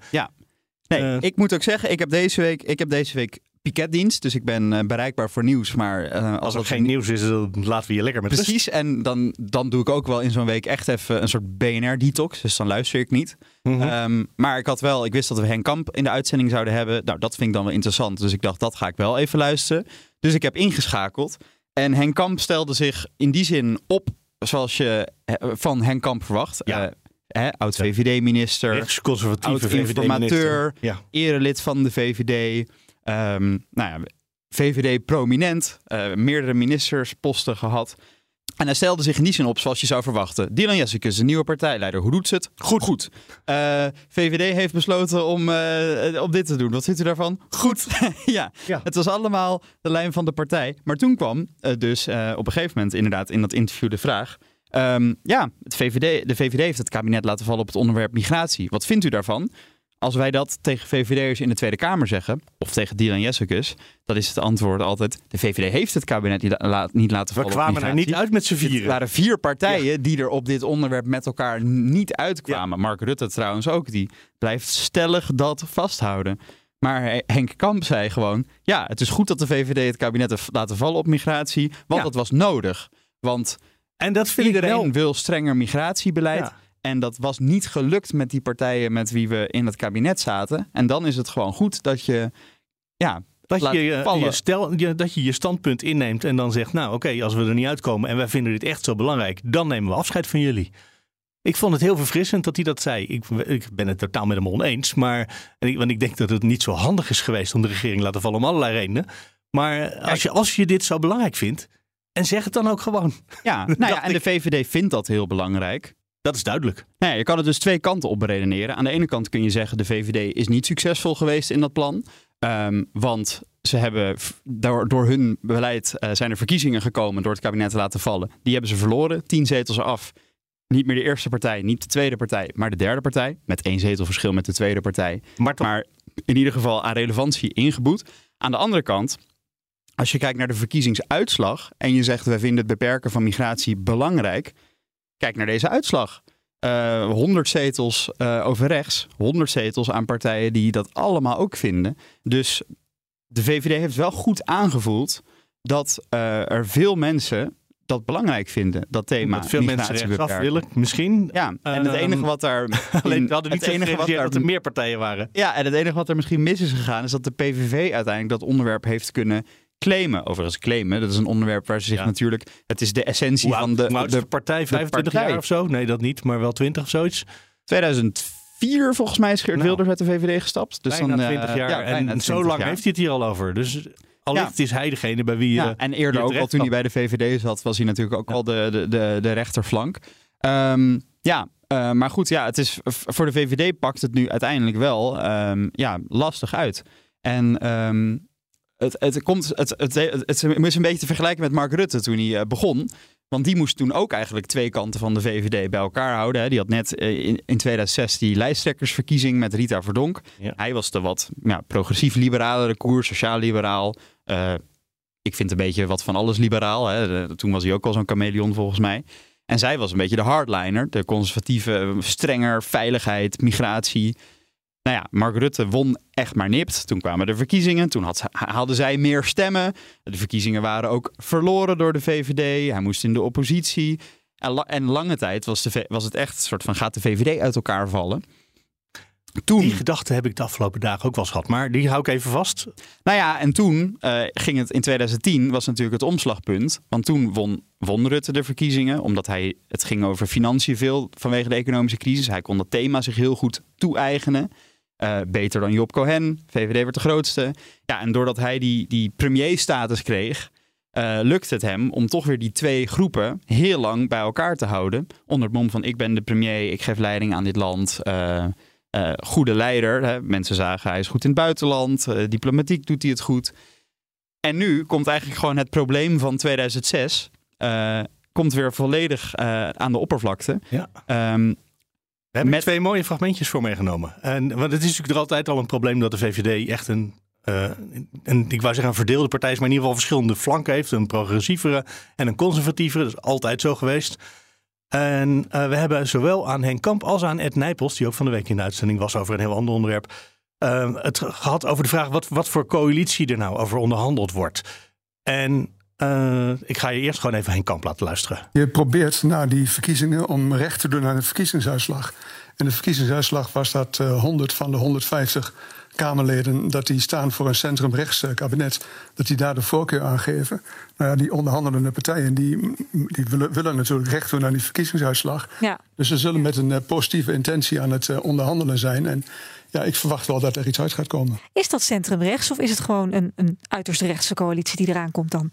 Nee, Eh. ik moet ook zeggen, ik heb deze week, ik heb deze week piketdienst. Dus ik ben eh, bereikbaar voor nieuws. Maar eh, Als er geen nieuws is, dan laten we je lekker met rust. Precies, en dan, dan doe ik ook wel in zo'n week echt even een soort BNR-detox. Dus dan luister ik niet. Mhm. Ehm, maar ik had wel, ik wist dat we Henk Kamp in de uitzending zouden hebben. Nou, dat vind ik dan wel interessant. Dus ik dacht, dat ga ik wel even luisteren. Dus ik heb ingeschakeld. En Henk Kamp stelde zich in die zin op zoals je eh, van Henk Kamp verwacht. Ja. Hè, Oud-VVD-minister, Rechtsconservatieve Oud-informateur. VVD-minister. Ja. erelid van de VVD. Ehm, nou ja, VVD prominent, eh, meerdere ministersposten gehad. En hij stelde zich in die zin op zoals je zou verwachten. Dylan Jessicus, de nieuwe partijleider. Hoe doet ze het? Goed. Goed. Eh, VVD heeft besloten om, eh, om dit te doen. Wat vindt u daarvan? Goed. ja. Ja. het was allemaal de lijn van de partij. Maar toen kwam eh, dus eh, op een gegeven moment inderdaad in dat interview de vraag... ehm, ja, het VVD, de VVD heeft het kabinet laten vallen op het onderwerp migratie. Wat vindt u daarvan? Als wij dat tegen VVD'ers in de Tweede Kamer zeggen, of tegen Dylan Jessicus, dan is het antwoord altijd: de VVD heeft het kabinet niet, la- niet laten We vallen. op kwamen er niet uit met z'n vieren. waren vier partijen die er op dit onderwerp met elkaar niet uitkwamen. Mark Rutte trouwens ook, die blijft stellig dat vasthouden. Maar Henk Kamp zei gewoon: ja, het is goed dat de VVD het kabinet heeft laten vallen op migratie, want Ja. dat was nodig. Want En dat vind iedereen ik wel... wil strenger migratiebeleid. En dat was niet gelukt met die partijen met wie we in het kabinet zaten. En dan is het gewoon goed dat je ja, Dat je, je stel, je, dat je je standpunt inneemt en dan zegt... nou oké, als we er niet uitkomen en wij vinden dit echt zo belangrijk... dan nemen we afscheid van jullie. Ik vond het heel verfrissend dat hij dat zei. Ik, ik ben het totaal met hem oneens. Maar, en ik, want ik denk dat het niet zo handig is geweest om de regering te laten vallen... om allerlei redenen. Maar als je, als je dit zo belangrijk vindt... en zeg het dan ook gewoon. Ja, nou ja, en de. VVD vindt dat heel belangrijk. Dat is duidelijk. Nou ja, je kan het dus twee kanten op beredeneren. Aan de ene kant kun je zeggen de VVD is niet succesvol geweest in dat plan. Ehm, want ze hebben door, door hun beleid eh, zijn er verkiezingen gekomen door het kabinet te laten vallen. Die hebben ze verloren. Tien zetels eraf. Niet meer de eerste partij, niet de tweede partij, maar de derde partij. Met één zetel verschil met de tweede partij. Maar toch, Maar in ieder geval aan relevantie ingeboet. Aan de andere kant, als je kijkt naar de verkiezingsuitslag en je zegt wij vinden het beperken van migratie belangrijk, kijk naar deze uitslag. Eh 100 zetels eh, over rechts, 100 zetels aan partijen die dat allemaal ook vinden. Dus de VVD heeft wel goed aangevoeld dat eh, er veel mensen dat belangrijk vinden, dat thema dat veel mensen rechtsaf willen, misschien. Ja, en het Ehm, enige wat daar... Alleen we hadden niet het enige wat daar dat er meer partijen waren. ja, en het enige wat er misschien mis is gegaan, is dat de PVV uiteindelijk dat onderwerp heeft kunnen claimen. Overigens claimen, dat is een onderwerp waar ze zich Ja. natuurlijk... Het is de essentie Hoe van de, de de partij? 25 partij. jaar of zo? Nee, dat niet, maar wel 20 of zoiets. 2004 volgens mij is Geert Nou, Wilders uit de VVD gestapt. Dus dan, eh, 20 jaar. ja, en zo 20 lang jaar. heeft hij het hier al over. Dus allicht is hij degene bij wie... Ja, eh, en eerder ook, al toen hij bij de VVD zat, was hij natuurlijk ook al de, de, de, de rechterflank. Ehm, ja, eh, maar goed, ja, het is, voor de VVD pakt het nu uiteindelijk wel ehm, ja, lastig uit. En ehm, het, het, komt, het, het, het, is een beetje te vergelijken met Mark Rutte toen hij eh, begon. Want die moest toen ook eigenlijk twee kanten van de VVD bij elkaar houden. Hè. Die had net eh, in, in 2006 die lijsttrekkersverkiezing met Rita Verdonk. Ja. Hij was de wat ja, progressief-liberalere koers, sociaal-liberaal. Eh, ik vind een beetje wat van alles liberaal. Hè. Toen was hij ook al zo'n chameleon volgens mij. En zij was een beetje de hardliner, de conservatieve, strenger, veiligheid, migratie. Nou ja, Mark Rutte won echt maar nipt. Toen kwamen de verkiezingen. Toen had, haalden zij meer stemmen. De verkiezingen waren ook verloren door de VVD. Hij moest in de oppositie. En, la- en lange tijd was, de, was het echt een soort van gaat de VVD uit elkaar vallen. Toen, Die gedachte heb ik de afgelopen dagen ook wel eens gehad. Maar die hou ik even vast. nou ja, en toen eh, ging het in 2010 was natuurlijk het omslagpunt. Want toen won, won Rutte de verkiezingen. Omdat hij, het ging over financiën veel vanwege de economische crisis. Hij kon dat thema zich heel goed toe-eigenen. Eh, beter dan Job Cohen. VVD werd de grootste. Ja, en doordat hij die, die premierstatus kreeg, eh lukte het hem om toch weer die twee groepen heel lang bij elkaar te houden. Onder het mom van ik ben de premier, ik geef leiding aan dit land. eh, goede leider. Hè. Mensen zagen hij is goed in het buitenland. diplomatiek doet hij het goed. En nu komt eigenlijk gewoon het probleem van 2006. eh, komt weer volledig aan de oppervlakte. Ja. Ehm, Daar heb ik Met- twee mooie fragmentjes voor meegenomen. En, want het is natuurlijk er altijd al een probleem dat de VVD echt een, eh, een ik wou zeggen een verdeelde partij is, maar in ieder geval verschillende flanken heeft. Een progressievere en een conservatievere. Dat is altijd zo geweest. En eh, we hebben zowel aan Henk Kamp als aan Ed Nijpels, die ook van de week in de uitzending was over een heel ander onderwerp, eh, het gehad over de vraag wat, wat voor coalitie er nou over onderhandeld wordt. En eh, ik ga je eerst gewoon even Henk Kamp laten luisteren. Je probeert na die verkiezingen om recht te doen aan de verkiezingsuitslag. En de verkiezingsuitslag was dat eh 100 van de 150 Kamerleden... dat die staan voor een centrumrechts eh, kabinet, dat die daar de voorkeur aan geven. Nou ja, die onderhandelende partijen die, die willen, willen natuurlijk recht doen aan die verkiezingsuitslag. Ja. Dus ze zullen met een eh, positieve intentie aan het eh, onderhandelen zijn. En ja, ik verwacht wel dat er iets uit gaat komen. Is dat centrumrechts of is het gewoon een, een uiterst rechtse coalitie die eraan komt dan?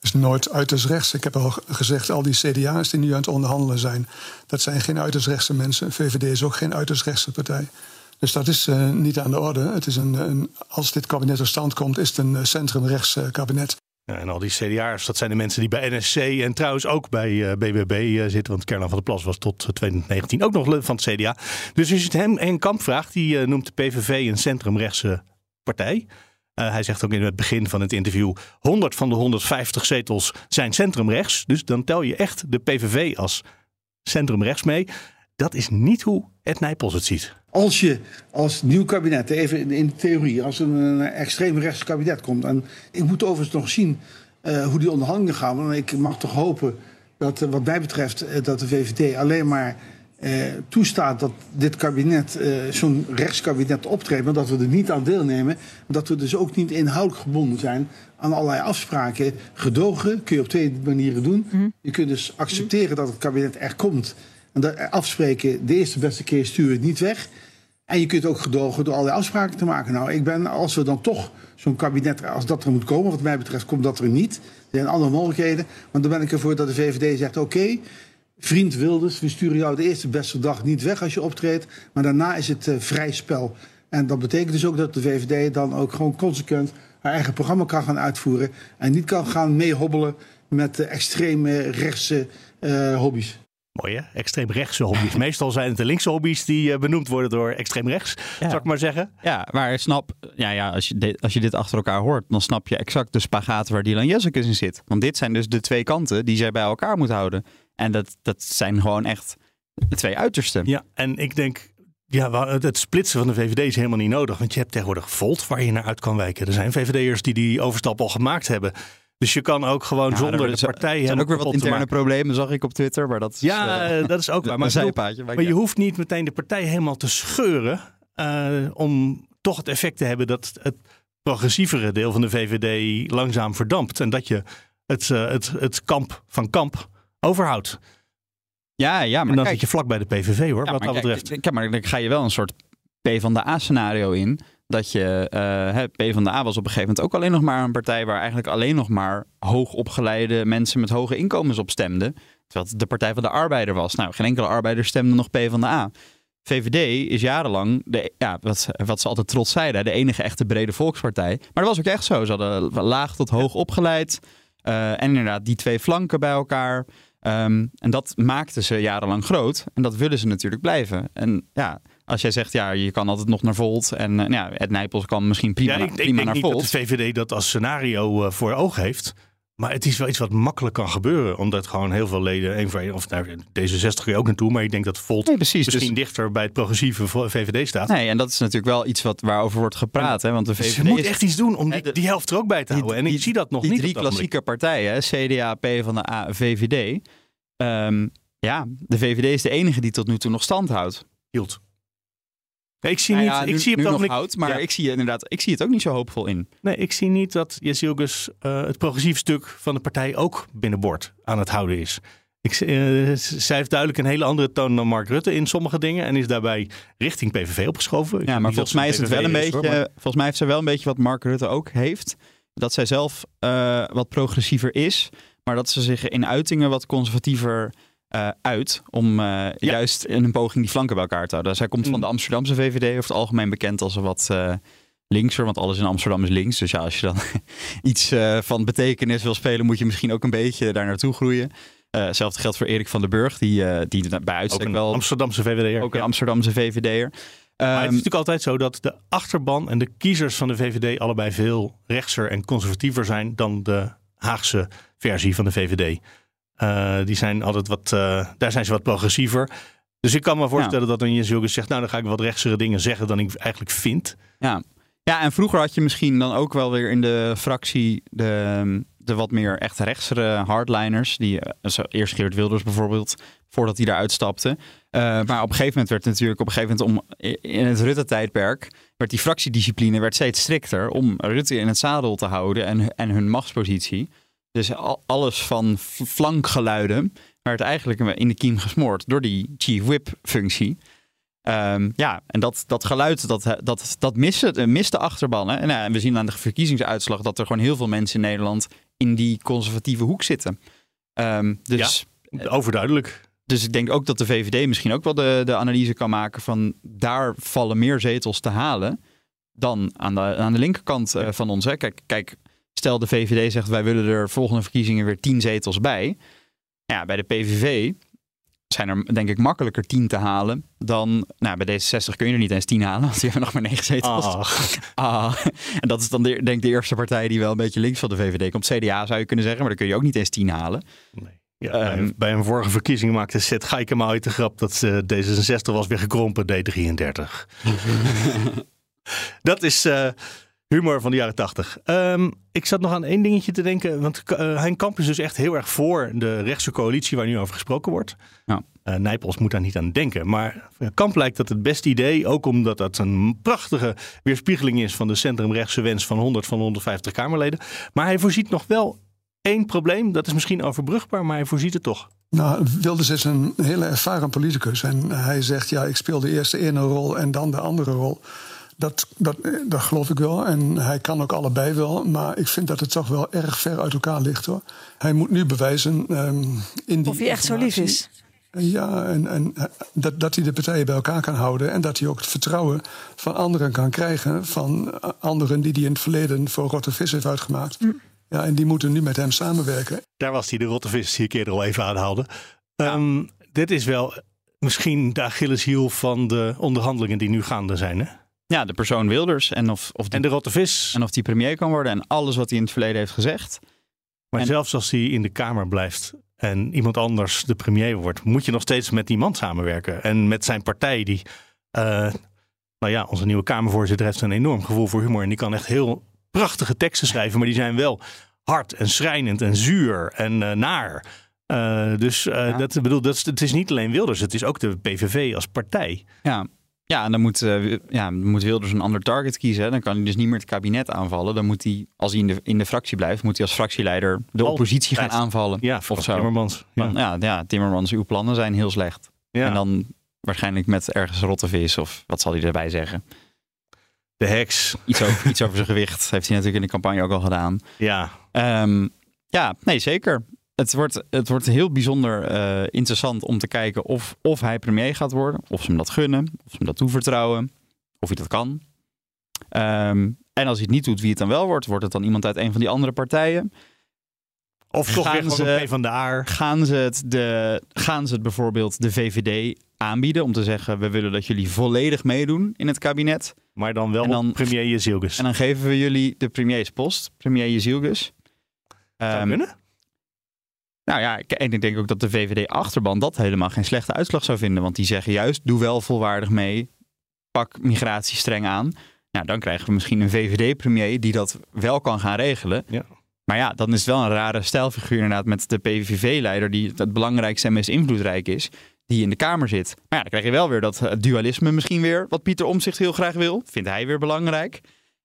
Is nooit uiterst rechts. Ik heb al gezegd, al die CDA's die nu aan het onderhandelen zijn... dat zijn geen uiterst rechtse mensen. VVD is ook geen uiterst rechtse partij. Dus dat is eh, niet aan de orde. Het is een, een, als dit kabinet tot stand komt, is het een eh, centrumrechts eh, kabinet. En al die CDA'ers, dat zijn de mensen die bij NSC en trouwens ook bij BBB zitten. Want Kernan van der Plas was tot eh, 2019 ook nog van het CDA. Dus als je het hem en Kamp vraagt, die noemt de PVV een centrumrechtse partij. Eh, hij zegt ook in het begin van het interview: 100 van de 150 zetels zijn centrumrechts. Dus dan tel je echt de PVV als centrumrechts mee. Dat is niet hoe Ed Nijpels het ziet. Als je als nieuw kabinet, even in, de theorie, als er een extreem rechts kabinet komt. En ik moet overigens nog zien eh, hoe die onderhandelingen gaan. Want ik mag toch hopen dat, wat mij betreft, eh, dat de VVD alleen maar eh, toestaat dat dit kabinet, eh, zo'n rechtskabinet optreedt. Maar dat we er niet aan deelnemen. Dat we dus ook niet inhoudelijk gebonden zijn aan allerlei afspraken. Gedogen kun je op twee manieren doen. Je kunt dus accepteren dat het kabinet er komt. En dat afspreken, de eerste beste keer stuur je het niet weg. En je kunt ook gedogen door allerlei afspraken te maken. Nou, ik ben, als we dan toch zo'n kabinet, als dat er moet komen, wat mij betreft, komt dat er niet. Er zijn andere mogelijkheden. Want dan ben ik ervoor dat de VVD zegt: oké, vriend Wilders, we sturen jou de eerste beste dag niet weg als je optreedt. Maar daarna is het eh, vrij spel. En dat betekent dus ook dat de VVD dan ook gewoon consequent haar eigen programma kan gaan uitvoeren. En niet kan gaan meehobbelen met de extreme rechtse uh, hobby's. Mooi hè? Extreem rechtse hobby's. Meestal zijn het de linkse hobby's die uh, benoemd worden door extreem rechts, ja. zou ik maar zeggen. Ja, maar snap, ja, ja, als, je dit, als je dit achter elkaar hoort, dan snap je exact de spagaat waar Dylan Jessicus in zit. Want dit zijn dus de twee kanten die zij bij elkaar moet houden. En dat, dat zijn gewoon echt de twee uitersten. Ja, en ik denk, ja, het splitsen van de VVD is helemaal niet nodig. Want je hebt tegenwoordig Volt waar je naar uit kan wijken. Er zijn VVD'ers die die overstap al gemaakt hebben. Dus je kan ook gewoon zonder de partij. Er zijn ook weer wat interne problemen, zag ik op Twitter. Maar dat is, ja, uh, dat is ook waar. Maar, zijpaadje, maar, maar je hoeft niet meteen de partij helemaal te scheuren. Uh, om toch het effect te hebben dat het progressievere deel van de VVD langzaam verdampt. En dat je het, uh, het, het kamp van kamp overhoudt. Ja, ja, maar en dan kijk, zit je vlak bij de PVV hoor, ja, wat dat kijk, betreft. Kijk, maar dan ga je wel een soort P van de A-scenario in. Dat je, uh, P van de A was op een gegeven moment ook alleen nog maar een partij waar eigenlijk alleen nog maar hoogopgeleide mensen met hoge inkomens op stemden. Terwijl het de Partij van de Arbeider was. Nou, geen enkele arbeider stemde nog P van de A. VVD is jarenlang, de, ja, wat, wat ze altijd trots zeiden, de enige echte brede volkspartij. Maar dat was ook echt zo. Ze hadden laag tot hoog opgeleid. Uh, en inderdaad, die twee flanken bij elkaar. Um, en dat maakte ze jarenlang groot. En dat willen ze natuurlijk blijven. En ja, als jij zegt, ja, je kan altijd nog naar Volt. En uh, ja, Ed Nijpels kan misschien prima, ja, ik, prima ik denk naar niet Volt. dat de VVD dat als scenario uh, voor ogen heeft. Maar het is wel iets wat makkelijk kan gebeuren. Omdat gewoon heel veel leden, één voor één, of nou, D66 kun je ook naartoe. Maar ik denk dat Volt nee, precies, misschien dus... dichter bij het progressieve VVD staat. Nee, en dat is natuurlijk wel iets wat, waarover wordt gepraat. Hè, want de VVD Ze moet echt iets doen om die, die helft er ook bij te houden. En die, ik zie dat nog die niet. drie klassieke partijen, CDA, P van de A, VVD. Um, ja, de VVD is de enige die tot nu toe nog stand houdt. Hield. Nee, ik zie nou niet. ik zie nu nog maar Ja. ik zie inderdaad, ik zie het ook niet zo hoopvol in. Nee, ik zie niet dat Jezilgus uh, het progressief stuk van de partij ook binnenboord aan het houden is. Ik, uh, zij heeft duidelijk een hele andere toon dan Mark Rutte in sommige dingen en is daarbij richting PVV opgeschoven. Ik Ja, maar volgens mij is het wel een beetje, hoor, maar- volgens mij heeft zij wel een beetje wat Mark Rutte ook heeft. Dat zij zelf uh, wat progressiever is, maar dat ze zich in uitingen wat conservatiever uh, uit om uh, juist in een poging die flanken bij elkaar te houden. Zij komt Mm. van de Amsterdamse VVD, over het algemeen bekend als een wat uh, linkser, want alles in Amsterdam is links. Dus ja, als je dan iets van betekenis wil spelen, moet je misschien ook een beetje daar naartoe groeien. Hetzelfde geldt voor Erik van den Burg, die, die bij ook uitstek een wel... Amsterdamse VVD'er. Ook een ja. Amsterdamse VVD'er. Maar het is Um, natuurlijk altijd zo dat de achterban en de kiezers van de VVD allebei veel rechtser en conservatiever zijn dan de Haagse versie van de VVD. Uh, die zijn altijd wat, uh, daar zijn ze wat progressiever. Dus ik kan me voorstellen ja. dat een Jezilgus zegt, nou dan ga ik wat rechtsere dingen zeggen dan ik eigenlijk vind. Ja. ja, en vroeger had je misschien dan ook wel weer in de fractie de, de wat meer echt rechtsere hardliners. Die, uh, eerst Geert Wilders bijvoorbeeld, voordat hij daaruit stapte. Uh, maar op een gegeven moment werd natuurlijk op een gegeven moment om in het Rutte-tijdperk werd die fractiediscipline werd steeds strikter om Rutte in het zadel te houden en, en hun machtspositie. Dus al, alles van flankgeluiden werd eigenlijk in de kiem gesmoord door die chief whip functie. Um, ja, en dat, dat geluid, dat, dat, dat mist, mist de achterban. Hè? En, uh, en we zien aan de verkiezingsuitslag dat er gewoon heel veel mensen in Nederland in die conservatieve hoek zitten. Um, dus, ja, overduidelijk. Dus ik denk ook dat de VVD misschien ook wel de, de analyse kan maken van daar vallen meer zetels te halen dan aan de, aan de linkerkant uh, van ons. Hè? Kijk, kijk, stel de VVD zegt wij willen er volgende verkiezingen weer tien zetels bij. Ja, bij de PVV zijn er denk ik makkelijker tien te halen dan... Nou, bij D66 kun je er niet eens tien halen, want die hebben nog maar negen zetels. Ah. ah. En dat is dan de, denk ik de eerste partij die wel een beetje links van de VVD komt. CDA zou je kunnen zeggen, maar dan kun je ook niet eens tien halen. Nee. Ja, um, bij, een vorige verkiezing maakte Seth Geikema uit de grap dat uh, D66 was weer gekrompen, D33. dat is uh, humor van de jaren 80. Um, ik zat nog aan één dingetje te denken, want uh, Hein Kamp is dus echt heel erg voor de rechtse coalitie waar nu over gesproken wordt. Ja. Uh, Nijpels moet daar niet aan denken. Maar Kamp lijkt dat het beste idee, ook omdat dat een prachtige weerspiegeling is van de centrumrechtse wens van 100 van 150 Kamerleden. Maar hij voorziet nog wel één probleem, dat is misschien overbrugbaar, maar hij voorziet het toch. Nou, Wilders is een hele ervaren politicus. En hij zegt, ja, ik speel de eerste ene rol en dan de andere rol. Dat, dat, dat geloof ik wel. En hij kan ook allebei wel. Maar ik vind dat het toch wel erg ver uit elkaar ligt hoor. Hij moet nu bewijzen um, in die. Of hij echt zo lief is. Ja, en, en dat, dat hij de partijen bij elkaar kan houden. En dat hij ook het vertrouwen van anderen kan krijgen. Van anderen die hij in het verleden voor rotte vis heeft uitgemaakt. Ja, en die moeten nu met hem samenwerken. Daar was hij de rotte vis die ik eerder al even aanhaalde. Ehm, dit is wel misschien de Achilleshiel van de onderhandelingen die nu gaande zijn. Hè? Ja, de persoon Wilders. En of, of die, En de rotte vis. en of die premier kan worden. En alles wat hij in het verleden heeft gezegd. Maar En- zelfs als hij in de Kamer blijft en iemand anders de premier wordt, moet je nog steeds met die man samenwerken. En met zijn partij, die. eh, nou ja, onze nieuwe Kamervoorzitter heeft een enorm gevoel voor humor. En die kan echt heel prachtige teksten schrijven, maar die zijn wel hard en schrijnend en zuur en eh, naar. Eh, dus Ja. dat, bedoel, dat is, het is niet alleen Wilders, het is ook de PVV als partij. Ja, ja en dan moet, eh, ja, moet Wilders een ander target kiezen. hè. Dan kan hij dus niet meer het kabinet aanvallen. Dan moet hij, als hij in de, in de fractie blijft, moet hij als fractieleider de oppositie gaan aanvallen. Ja, of zo. Timmermans. Ja. Ja, ja, Timmermans, uw plannen zijn heel slecht. Ja. En dan waarschijnlijk met ergens rotte vis of wat zal hij erbij zeggen. De heks. Iets over, iets over zijn gewicht heeft hij natuurlijk in de campagne ook al gedaan. Ja, Ehm, ja, nee, zeker. Het wordt, het wordt heel bijzonder eh, interessant om te kijken of, of hij premier gaat worden. Of ze hem dat gunnen, of ze hem dat toevertrouwen. Of hij dat kan. Ehm, en als hij het niet doet, wie het dan wel wordt? Wordt het dan iemand uit een van die andere partijen? of toch Gaan weer ze- van de Aar. Gaan ze, het de, gaan ze het bijvoorbeeld de VVD aanbieden om te zeggen... we willen dat jullie volledig meedoen in het kabinet. Maar dan wel dan- premier Jezilgus. En dan geven we jullie de premierspost, premier Jezielgus. Zou Ehm, kunnen? Nou ja, en ik denk ook dat de VVD-achterban dat helemaal geen slechte uitslag zou vinden. Want die zeggen juist, doe wel volwaardig mee. Pak migratie streng aan. Nou, dan krijgen we misschien een VVD-premier die dat wel kan gaan regelen. Ja. Maar ja, dan is het wel een rare stijlfiguur inderdaad met de PVV-leider... die het belangrijkste en meest invloedrijk is, die in de Kamer zit. Maar ja, dan krijg je wel weer dat eh, dualisme misschien weer... wat Pieter Omzicht heel graag wil. Vindt hij weer belangrijk.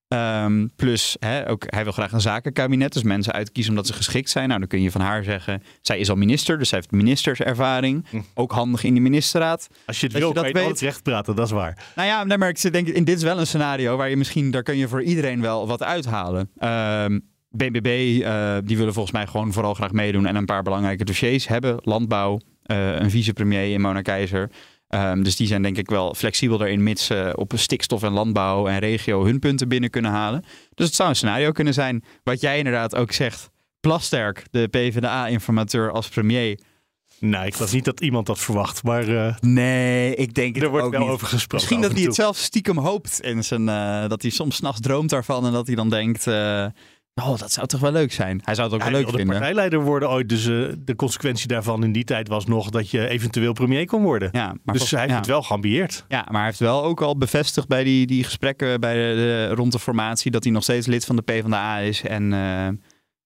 Ehm, plus, hè, ook, hij wil graag een zakenkabinet. Dus mensen uitkiezen omdat ze geschikt zijn. Nou, dan kun je van haar zeggen... zij is al minister, dus zij heeft ministerservaring. Hm. Ook handig in de ministerraad. Als je het wil, je dat kan je het weet. altijd recht praten, dat is waar. Nou ja, nee, maar ik denk, in dit is wel een scenario... waar je misschien, daar kun je voor iedereen wel wat uithalen. Ehm BBB, eh, die willen volgens mij gewoon vooral graag meedoen... en een paar belangrijke dossiers hebben. Landbouw, eh, een vicepremier in Mona Keizer... Ehm, dus die zijn denk ik wel flexibel daarin, mits ze op stikstof en landbouw en regio hun punten binnen kunnen halen. Dus het zou een scenario kunnen zijn. Wat jij inderdaad ook zegt. Plasterk, de PvdA-informateur als premier. Nou, ik was niet dat iemand dat verwacht, maar eh, Nee, ik denk het er wordt ook wel niet. over gesproken. Misschien dat en hij het zelf stiekem hoopt. In zijn, eh, dat hij soms s'nachts droomt daarvan en dat hij dan denkt... eh, oh, dat zou toch wel leuk zijn. Hij zou het ook wel leuk wilde vinden. partijleider worden ooit, dus eh, de consequentie daarvan in die tijd was nog dat je eventueel premier kon worden. Ja, maar dus hij heeft ja. het wel geambieerd. Ja, maar hij heeft wel ook al bevestigd bij die, die gesprekken bij de, de- rond de formatie dat hij nog steeds lid van de PvdA is. En eh,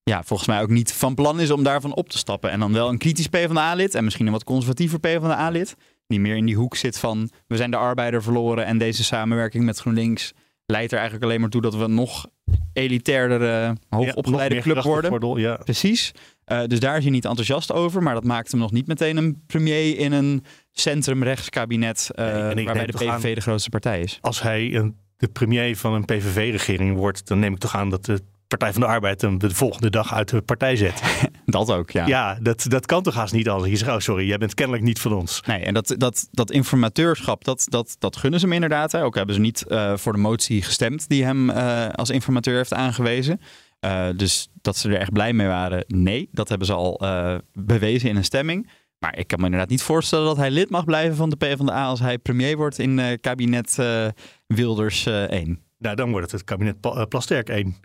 ja, volgens mij ook niet van plan is om daarvan op te stappen. En dan wel een kritisch PvdA-lid en misschien een wat conservatiever PvdA-lid. Die meer in die hoek zit van we zijn de arbeider verloren en deze samenwerking met GroenLinks leidt er eigenlijk alleen maar toe dat we nog elitairder, hoogopgeleide Ja, club worden. Ja. Precies. Eh, dus daar is hij niet enthousiast over. Maar dat maakt hem nog niet meteen een premier in een centrumrechtskabinet. eh Nee, waarbij de PVV de grootste partij is. Als hij een, de premier van een PVV-regering wordt, dan neem ik toch aan dat de Partij van de Arbeid hem de volgende dag uit de partij zet. Dat ook, ja. Ja, dat, dat kan toch haast niet als je zegt, oh sorry, jij bent kennelijk niet van ons. Nee, en dat, dat, dat informateurschap, dat, dat, dat gunnen ze hem inderdaad. Hè. Ook hebben ze niet eh, voor de motie gestemd die hem eh, als informateur heeft aangewezen. Eh, dus dat ze er echt blij mee waren, nee. Dat hebben ze al bewezen in een stemming. Maar ik kan me inderdaad niet voorstellen dat hij lid mag blijven van de PvdA als hij premier wordt in kabinet Wilders eh 1. Nou, dan wordt het het kabinet Plasterk 1.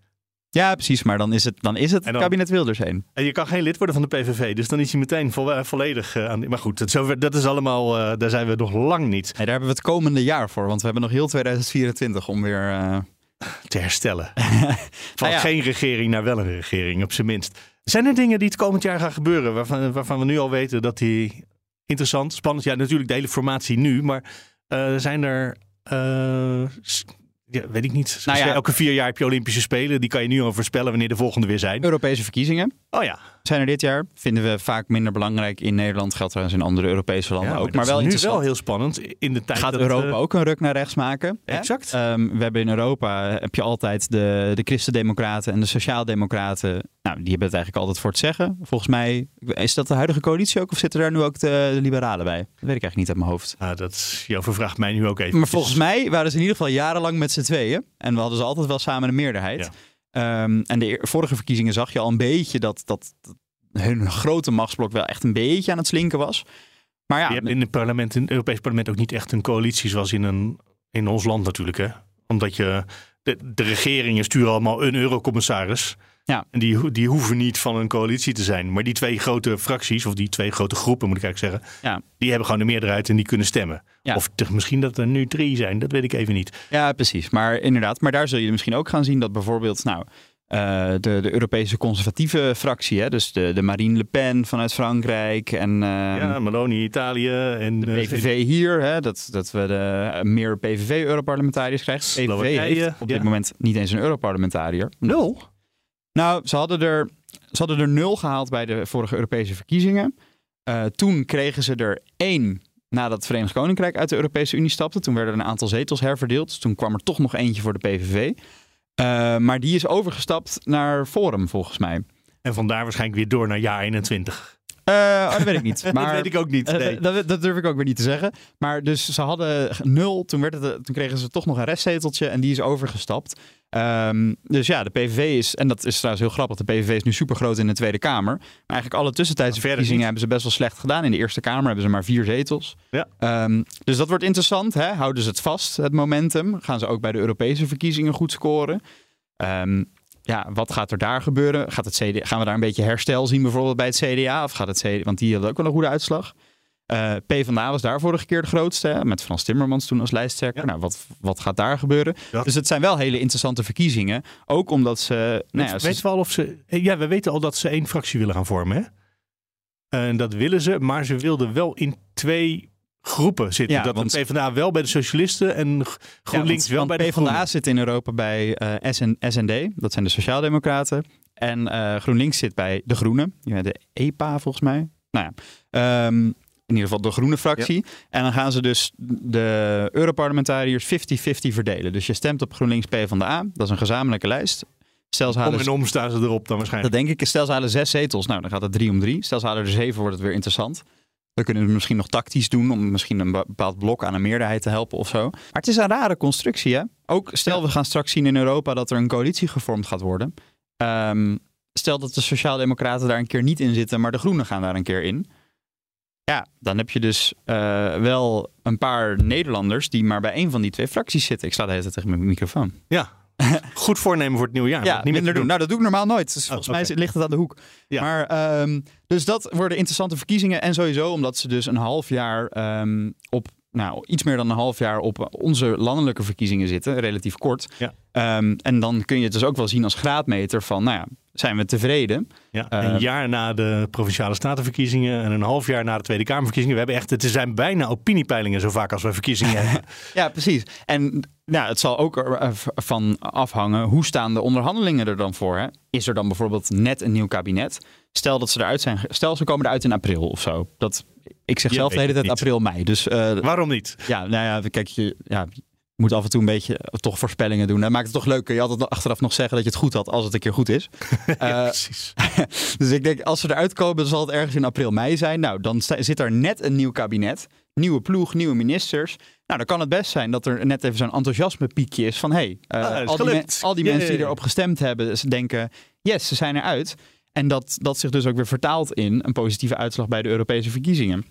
Ja, precies. Maar dan is het, dan is het En dan- kabinet Wilders 1. En je kan geen lid worden van de PVV, dus dan is hij meteen vo- eh, volledig eh, aan. Maar goed, dat, zover, dat is allemaal, eh, daar zijn we nog lang niet Nee, daar hebben we het komende jaar voor. Want we hebben nog heel 2024 om weer... te herstellen. Van Nou ja. geen regering naar wel een regering, op zijn minst. Zijn er dingen die het komend jaar gaan gebeuren waarvan, waarvan we nu al weten dat die interessant, spannend, ja natuurlijk de hele formatie nu, maar zijn er, ja, weet ik niet, Nou ja. elke vier jaar heb je Olympische Spelen, die kan je nu al voorspellen wanneer de volgende weer zijn. Europese verkiezingen. Oh ja, zijn er dit jaar. Vinden we vaak minder belangrijk in Nederland. Geldt trouwens in andere Europese landen ja ook. dat Maar is wel nu interessant. wel heel spannend in de tijd Gaat dat, Europa eh, ook een ruk naar rechts maken? Exact. Ehm, we hebben in Europa heb je altijd de, de Christendemocraten en de Sociaaldemocraten Nou, die hebben het eigenlijk altijd voor het zeggen. Volgens mij, is dat de huidige coalitie ook? Of zitten daar nu ook de, de liberalen bij? Dat weet ik eigenlijk niet uit mijn hoofd. Nou, dat is, jou vervraagt mij nu ook even. Maar volgens mij waren ze in ieder geval jarenlang met z'n tweeën. En we hadden ze altijd wel samen een meerderheid. Ehm, en de vorige verkiezingen zag je al een beetje dat, dat, dat hun grote machtsblok wel echt een beetje aan het slinken was. Maar ja, Je hebt in het parlement, in het Europees parlement ook niet echt een coalitie zoals in, een, in ons land natuurlijk. Hè? Omdat je, de, de regeringen sturen allemaal een eurocommissaris. Ja. En die, die hoeven niet van een coalitie te zijn. Maar die twee grote fracties, of die twee grote groepen moet ik eigenlijk zeggen. Ja. Die hebben gewoon de meerderheid en die kunnen stemmen. Ja. Of te- misschien dat er nu drie zijn, dat weet ik even niet. Ja, precies. Maar inderdaad, maar daar zul je misschien ook gaan zien dat bijvoorbeeld, nou, eh, de, de Europese conservatieve fractie, hè, dus de, de Marine Le Pen vanuit Frankrijk en ehm, ja, Meloni, Italië en de eh, PVV hier, hè, dat, dat we de, meer PVV-europarlementariërs krijgen. PVV heeft op dit ja. moment niet eens een europarlementariër. nul. Nou, ze hadden, er, ze hadden er nul gehaald bij de vorige Europese verkiezingen. Eh, toen kregen ze er één nadat het Verenigd Koninkrijk uit de Europese Unie stapte. Toen werden er een aantal zetels herverdeeld. Dus toen kwam er toch nog eentje voor de PVV. Eh, maar die is overgestapt naar Forum, volgens mij. En vandaar waarschijnlijk weer door naar jaar 21. Eh, oh, dat weet ik niet. Maar, dat weet ik ook niet. Dat durf ik ook weer niet te zeggen. Maar dus ze hadden nul. Toen, werd het, toen kregen ze toch nog een restzeteltje en die is overgestapt. Ehm, dus ja, de PVV is, en dat is trouwens heel grappig, de PVV is nu super groot in de Tweede Kamer. Maar eigenlijk alle tussentijdse verkiezingen hebben ze best wel slecht gedaan. In de Eerste Kamer hebben ze maar vier zetels. Ja. Ehm, dus dat wordt interessant. Hè? Houden ze het vast, het momentum? Gaan ze ook bij de Europese verkiezingen goed scoren? Ehm, ja, wat gaat er daar gebeuren? Gaat het CD, gaan we daar een beetje herstel zien bijvoorbeeld bij het CDA? Of gaat het CDA, want die hadden ook wel een goede uitslag. Eh PvdA was daar vorige keer de grootste, hè, met Frans Timmermans toen als lijsttrekker. Ja. Nou, wat, wat gaat daar gebeuren? Ja. Dus het zijn wel hele interessante verkiezingen. Ook omdat ze... Nou ja, Weet- ze- weten we al of ze. Ja, we weten al dat ze één fractie willen gaan vormen. Hè? En dat willen ze, maar ze wilden wel in twee groepen zitten. Ja, dat want- de PvdA wel bij de Socialisten en GroenLinks ja, wel want, bij de want PvdA Groenen. zit in Europa bij eh, SN, SND, dat zijn de Sociaaldemocraten. En eh, GroenLinks zit bij de Groenen, de EPA volgens mij. Nou ja, ehm, in ieder geval de groene fractie. En dan gaan ze dus de Europarlementariërs 50-50 verdelen. Dus je stemt op GroenLinks PvdA, dat is een gezamenlijke lijst. Stel ze Om en om staan ze erop dan dat waarschijnlijk. denk ik. Stel ze halen zes zetels. Nou, dan gaat het drie om drie. Stel ze halen er zeven, wordt het weer interessant. Dan kunnen we misschien nog tactisch doen om misschien een be- bepaald blok aan een meerderheid te helpen of zo. Maar het is een rare constructie, hè? Ook stel we gaan straks zien in Europa dat er een coalitie gevormd gaat worden. Ehm, stel dat de Sociaaldemocraten daar een keer niet in zitten, maar de Groenen gaan daar een keer in. Ja, dan heb je dus eh, wel een paar Nederlanders die maar bij één van die twee fracties zitten. Ik sta de hele tijd tegen mijn microfoon. Ja. Goed voornemen voor het nieuwe jaar. Ja, Niet meer minder doen. Nou, dat doe ik normaal nooit. Dus Oh, volgens mij ligt het aan de hoek. Ja. Maar, ehm, dus dat worden interessante verkiezingen. En sowieso omdat ze dus een half jaar ehm, op, nou, iets meer dan een half jaar op onze landelijke verkiezingen zitten. Relatief kort. Ja. Ehm, en dan kun je het dus ook wel zien als graadmeter van, nou ja, zijn we tevreden? Ja, Eh, een jaar na de provinciale statenverkiezien en een half jaar na de Tweede Kamerverkiezingen. We hebben echt, het zijn bijna opiniepeilingen zo vaak als we verkiezingen hebben. Ja, precies. En nou, het zal ook ervan afhangen, hoe staan de onderhandelingen er dan voor? Hè? Is er dan bijvoorbeeld net een nieuw kabinet? Stel dat ze eruit zijn, stel ze komen eruit in april of zo. Dat, ik zeg Je zelf de hele het tijd april, mei. Dus eh, Waarom niet? ja, nou ja, kijk, je, ja, moet af en toe een beetje eh, toch voorspellingen doen. Dat maakt het toch leuk. Kun je altijd achteraf nog zeggen dat je het goed had als het een keer goed is. Ja, Eh, precies. dus ik denk, als ze eruit komen, dan zal het ergens in april, mei zijn. Nou, dan zit er net een nieuw kabinet. Nieuwe ploeg, nieuwe ministers. Nou, dan kan het best zijn dat er net even zo'n enthousiasme piekje is van... hey, eh, Ah, al, die men- gelukt. al die mensen die erop gestemd hebben, ze denken... yes, ze zijn eruit. En dat, dat zich dus ook weer vertaalt in een positieve uitslag bij de Europese verkiezingen.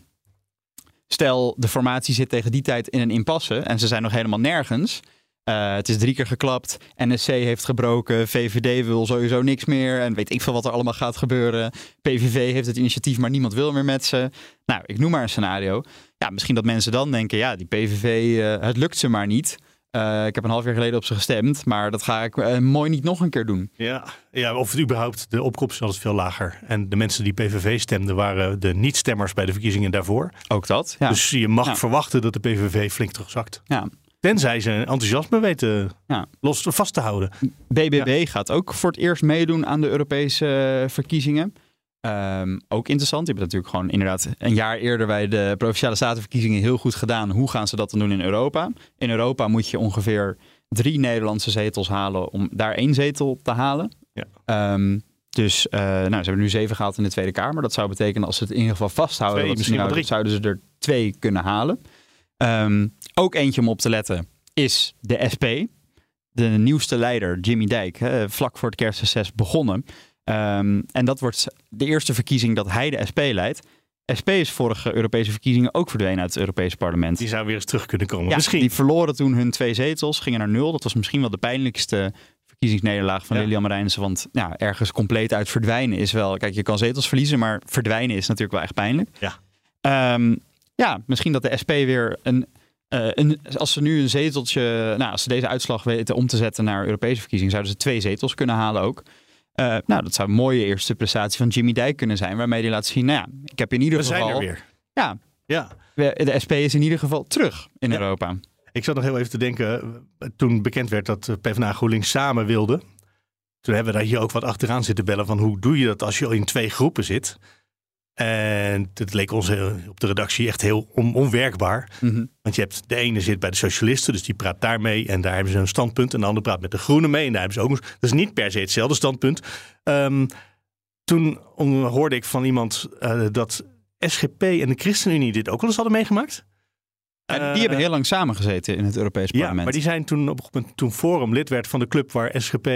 Stel, de formatie zit tegen die tijd in een impasse en ze zijn nog helemaal nergens... Eh, het is drie keer geklapt. NSC heeft gebroken. VVD wil sowieso niks meer. En weet ik veel wat er allemaal gaat gebeuren. PVV heeft het initiatief, maar niemand wil meer met ze. Nou, ik noem maar een scenario. Ja, misschien dat mensen dan denken: ja, die PVV, eh, het lukt ze maar niet. Eh, ik heb een half jaar geleden op ze gestemd, maar dat ga ik eh, mooi niet nog een keer doen. Ja, ja, of het überhaupt, de opkomst is altijd veel lager. En de mensen die PVV stemden waren de niet-stemmers bij de verkiezingen daarvoor. Ook dat. Ja. Dus je mag Ja. verwachten dat de PVV flink terugzakt. ja. Tenzij ze enthousiasme weten Ja. los vast te houden. BBB gaat ook voor het eerst meedoen aan de Europese verkiezingen. Ehm, ook interessant. Die hebben natuurlijk gewoon inderdaad een jaar eerder bij de provinciale statenverkiezingen heel goed gedaan. Hoe gaan ze dat dan doen in Europa? In Europa moet je ongeveer drie Nederlandse zetels halen om daar één zetel te halen. Ja. Ehm, Dus uh, nou, ze hebben nu zeven gehaald in de Tweede Kamer. Dat zou betekenen als ze het in ieder geval vasthouden, Twee, wat ze misschien houden, zouden ze er twee kunnen halen. Ehm, ook eentje om op te letten is de SP. De nieuwste leider, Jimmy Dijk, hè, vlak voor het kerstreces begonnen. Ehm, en dat wordt de eerste verkiezing dat hij de SP leidt. SP is vorige Europese verkiezingen ook verdwenen uit het Europese parlement. Die zou weer eens terug kunnen komen. Ja, misschien. Die verloren toen hun twee zetels, gingen naar nul. Dat was misschien wel de pijnlijkste verkiezingsnederlaag van Ja. Lilian Marijnissen. Want ja, ergens compleet uit verdwijnen is wel... Kijk, je kan zetels verliezen, maar verdwijnen is natuurlijk wel echt pijnlijk. Ja. Ehm, ja, misschien dat de SP weer een... eh, een, als ze nu een zeteltje, nou, als ze deze uitslag weten om te zetten naar Europese verkiezingen, zouden ze twee zetels kunnen halen ook. Eh, nou, dat zou een mooie eerste prestatie van Jimmy Dijk kunnen zijn, waarmee hij laat zien, nou ja, ik heb in ieder We geval, zijn er weer. ja, Ja. we- de SP is in ieder geval terug in Ja. Europa. Ik zat nog heel even te denken, toen bekend werd dat eh, PvdA GroenLinks samen wilde. Toen hebben we daar hier ook wat achteraan zitten bellen van hoe doe je dat als je al in twee groepen zit. En het leek ons heel- op de redactie echt heel on- onwerkbaar. Mhm. Want je hebt de ene zit bij de socialisten, dus die praat daarmee en daar hebben ze een standpunt. En de andere praat met de groenen mee en daar hebben ze ook nog. Dat is niet per se hetzelfde standpunt. Ehm, toen hoorde ik van iemand eh, dat SGP en de ChristenUnie dit ook wel eens hadden meegemaakt. En Eh, die hebben heel lang samengezeten in het Europees ja, parlement. maar die zijn toen op een gegeven moment, toen Forum lid werd van de club waar SGP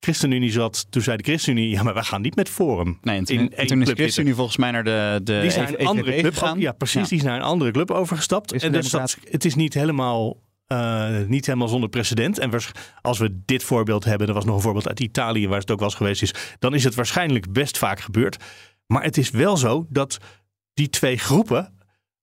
ChristenUnie zat. Toen zei de ChristenUnie, ja, maar wij gaan niet met Forum. nee, en toen, in en één toen is club ChristenUnie volgens mij naar de, de Die zijn een andere club gegaan. Ja, precies. Ja. Die zijn naar een andere club overgestapt. En dus dat, het is niet helemaal, eh, niet helemaal zonder precedent. En als we dit voorbeeld hebben, er was nog een voorbeeld uit Italië waar het ook wel eens geweest is. Dan is het waarschijnlijk best vaak gebeurd. Maar het is wel zo dat die twee groepen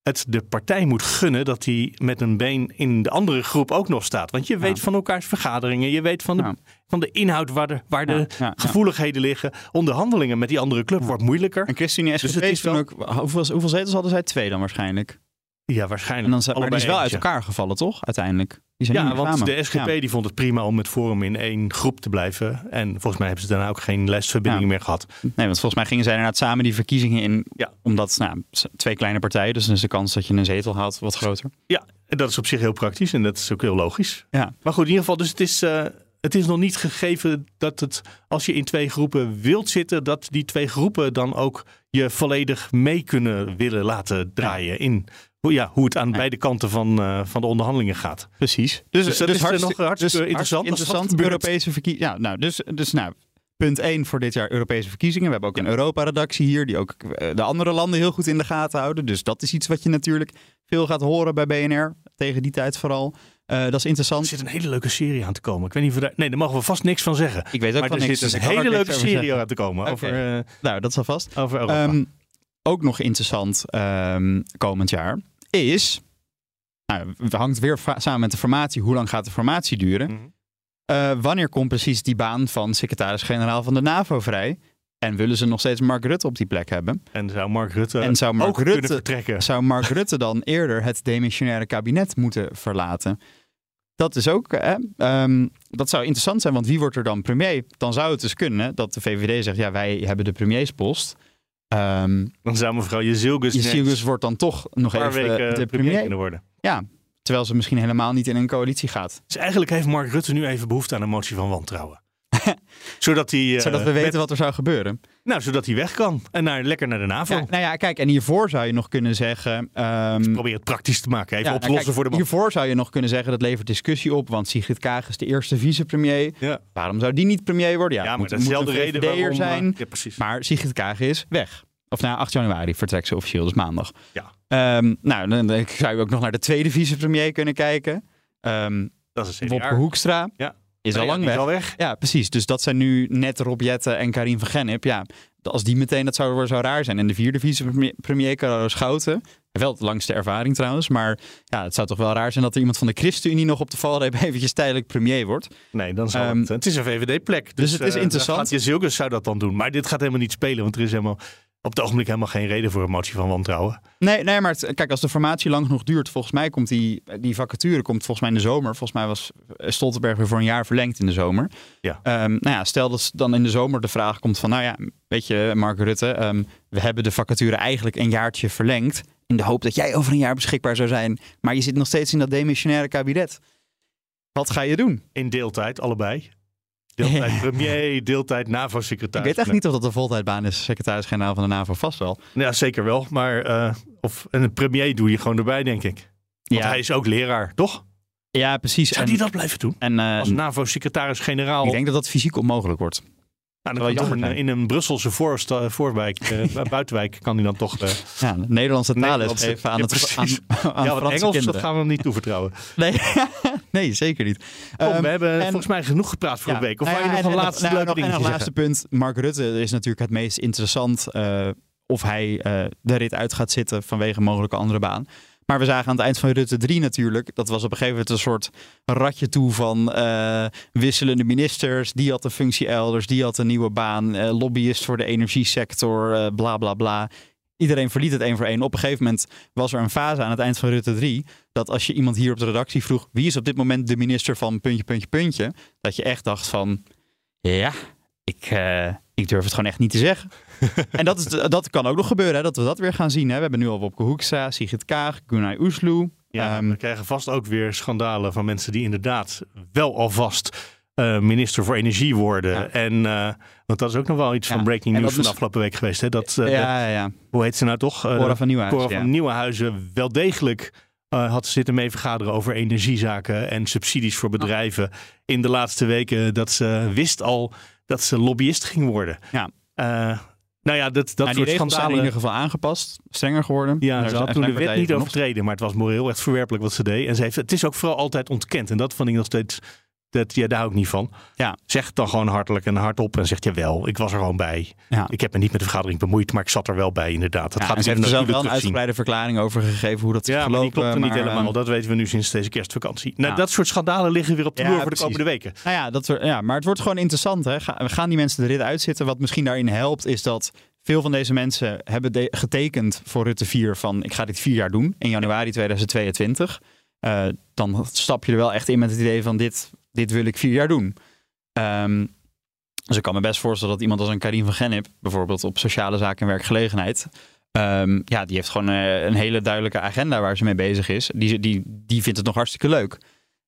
het de partij moet gunnen dat hij met een been in de andere groep ook nog staat. Want je weet van elkaars vergaderingen, je weet van de, Ja. van de inhoud waar de, waar de ja, gevoeligheden liggen. Onderhandelingen met die andere club wordt moeilijker. En ChristenUnie Dus SGP het is is toen wel- ook... Hoeveel, hoeveel zetels hadden zij? Twee dan waarschijnlijk. Ja, waarschijnlijk. En dan, zijn- maar die is wel uit elkaar gevallen, toch? Uiteindelijk. Die zijn Ja, want samen. de SGP Ja. die vond het prima om met Forum in één groep te blijven. En volgens mij hebben ze daarna ook geen lijstverbinding Ja. meer gehad. Nee, want volgens mij gingen zij inderdaad samen die verkiezingen in. Ja. Omdat, nou, twee kleine partijen. Dus dan is de kans dat je een zetel haalt wat groter. Ja, en dat is op zich heel praktisch en dat is ook heel logisch. Ja. Maar goed, in ieder geval, dus het is, eh, het is nog niet gegeven dat het, als je in twee groepen wilt zitten, dat die twee groepen dan ook je volledig mee kunnen willen laten draaien in ja, hoe het aan beide kanten van, eh, van de onderhandelingen gaat. Precies. Dus, Dus dat is, eh, nog hartstikke interessant dat Interessant. gebeurt. Europese verkiezingen. Ja, nou, dus, dus nou, punt 1 voor dit jaar Europese verkiezingen. We hebben ook een Europa-redactie hier die ook eh, de andere landen heel goed in de gaten houden. Dus dat is iets wat je natuurlijk veel gaat horen bij BNR. Tegen die tijd vooral. Eh, dat is Er interessant. zit een hele leuke serie aan te komen. Ik weet niet of we daar... Nee, daar mogen we vast niks van zeggen. Ik weet ook maar van er niks. zit dus een er hele leuke serie aan te komen Oké. over, eh, Nou, dat is alvast. over Europa. Ehm, ook nog interessant ehm, komend jaar is. Nou, het hangt weer samen met de formatie. Hoe lang gaat de formatie duren? Mhm. Eh, wanneer komt precies die baan van secretaris-generaal van de NAVO vrij? En willen ze nog steeds Mark Rutte op die plek hebben? En zou Mark Rutte en zou Mark ook kunnen Rutte, vertrekken? zou Mark Rutte dan eerder het demissionaire kabinet moeten verlaten? Dat is ook, hè, ehm, dat zou interessant zijn, want wie wordt er dan premier? Dan zou het dus kunnen dat de VVD zegt, ja, wij hebben de premierspost. Ehm Dan zou mevrouw Jezilgus net Jezilgus wordt dan toch nog een paar even weken de premier kunnen worden. Ja, terwijl ze misschien helemaal niet in een coalitie gaat. Dus eigenlijk heeft Mark Rutte nu even behoefte aan een motie van wantrouwen. zodat hij, eh, Zodat we weten met- wat er zou gebeuren. Nou, zodat hij weg kan en naar, lekker naar de NAVO. Ja, nou ja, kijk, en hiervoor zou je nog kunnen zeggen... ehm, Probeer het praktisch te maken. Even ja, nou oplossen kijk, voor de man. Hiervoor zou je nog kunnen zeggen, dat levert discussie op. Want Sigrid Kaag is de eerste vicepremier. Ja. Waarom zou die niet premier worden? Ja, Ja, maar moet, dat is moet dezelfde reden waarom... eh, zijn. ja, precies. Maar Sigrid Kaag is weg. Of nou, 8 januari vertrekt ze officieel, dus maandag. Ja. Ehm, nou, dan, dan zou je ook nog naar de tweede vicepremier kunnen kijken. Ehm dat is een Wopke. Hoekstra Ja. Is al ja, lang weg. al weg. Ja, precies. Dus dat zijn nu net Rob Jetten en Karin van Gennep. Ja, als die meteen, dat zou, zou raar zijn. En de vierde vicepremier, Carlo Schouten. Wel de langste ervaring trouwens. Maar ja, het zou toch wel raar zijn dat er iemand van de ChristenUnie nog op de valreep eventjes tijdelijk premier wordt. Nee, dan zal Ehm, het. Het is een VVD-plek. Dus, het is eh, interessant. Gaat Jezilgus zou dat dan doen. Maar dit gaat helemaal niet spelen. Want er is helemaal op het ogenblik helemaal geen reden voor een motie van wantrouwen. Nee, nee maar het- kijk, als de formatie lang genoeg duurt, volgens mij komt die, die vacature komt volgens mij in de zomer. Volgens mij was Stoltenberg weer voor een jaar verlengd in de zomer. Ja. Ehm, nou ja, stel dat dan in de zomer de vraag komt van, nou ja, weet je, Mark Rutte, ehm, we hebben de vacature eigenlijk een jaartje verlengd. In de hoop dat jij over een jaar beschikbaar zou zijn. Maar je zit nog steeds in dat demissionaire kabinet. Wat ga je doen? In deeltijd, allebei. Deeltijd premier, deeltijd Ik NAVO-secretaris. weet echt niet of dat de voltijdbaan is, secretaris-generaal van de NAVO, vast wel. Ja, zeker wel. Maar eh, of, en een premier doe je gewoon erbij, denk ik. Want Ja. hij is ook leraar, toch? Ja, precies. Zou En- die dat blijven doen? En eh, Als NAVO-secretaris-generaal. ik denk dat dat fysiek onmogelijk wordt. Nou, wel jammer in, in een Brusselse voorst, eh, voorwijk, eh, buitenwijk, kan hij dan toch. eh, Ja, Nederlandse taal Nederlandse- geven aan, Ja, het, aan, ja, Franse Engels, dat gaan we hem niet toevertrouwen. Nee, nee, zeker niet. Kom, Ehm, we hebben en- volgens mij genoeg gepraat voor Ja. een week. Of Nou ja, je nog en- een en laatste nou, En nog laatste punt. Mark Rutte is natuurlijk het meest interessant eh, of hij eh, de rit uit gaat zitten vanwege een mogelijke andere baan. Maar we zagen aan het eind van Rutte 3 natuurlijk, dat was op een gegeven moment een soort ratje toe van eh, wisselende ministers. Die had een functie elders, die had een nieuwe baan, eh, lobbyist voor de energiesector, eh, bla bla bla. Iedereen verliet het één voor één. Op een gegeven moment was er een fase aan het eind van Rutte 3. Dat als je iemand hier op de redactie vroeg. wie is op dit moment de minister van puntje, puntje, puntje. Dat je echt dacht van. Ja, ik, ik durf het gewoon echt niet te zeggen. en dat, is, dat kan ook nog gebeuren, hè, dat we dat weer gaan zien. Hè. We hebben nu al Wopke Hoekstra, Sigrid Kaag, Gunay Oesloe. Ja, Ehm, we krijgen vast ook weer schandalen van mensen die inderdaad wel alvast eh, minister voor energie worden. Ja. En, eh, want dat is ook nog wel iets Ja, van breaking news van de afgelopen week geweest. Hè? Dat, de- ja, hoe heet ze nou toch? Cora van Nieuwenhuizen, Cora van Nieuwenhuizen wel degelijk had zitten mee vergaderen over energiezaken en subsidies voor bedrijven. In de laatste weken dat ze wist al dat ze lobbyist ging worden. Ja. Nou ja, dat, dat Nou, soort in ieder geval aangepast, strenger geworden. Ja, ze had toen de wet niet overtreden, maar het was moreel echt verwerpelijk wat ze deed. En ze heeft, het is ook vooral altijd ontkend. En dat vond ik nog steeds, dat, ja, daar hou ik niet van. Ja. Zeg het dan gewoon hartelijk en hardop en zegt, jawel, ik was er gewoon bij. Ja. Ik heb me niet met de vergadering bemoeid, maar ik zat er wel bij inderdaad. Dat Ja, gaat en ze heeft er zelf wel een uitgebreide verklaring over gegeven hoe dat is Ja, gelopen. die klopt er niet helemaal. ehm, Dat weten we nu sinds deze kerstvakantie. Nou, Ja. Dat soort schandalen liggen weer op de Ja, loer voor de komende weken. Nou ja, dat, ja, maar het wordt gewoon interessant. Hè? Ga- gaan die mensen de rit uitzitten? Wat misschien daarin helpt, is dat veel van deze mensen hebben de- getekend voor Rutte 4 van ik ga dit vier jaar doen in januari 2022. Eh, dan stap je er wel echt in met het idee van dit, dit wil ik vier jaar doen. Ehm, dus ik kan me best voorstellen dat iemand als een Karim van Gennep, bijvoorbeeld op sociale zaken en werkgelegenheid, ehm, ja, die heeft gewoon eh, een hele duidelijke agenda waar ze mee bezig is. Die, die, die vindt het nog hartstikke leuk.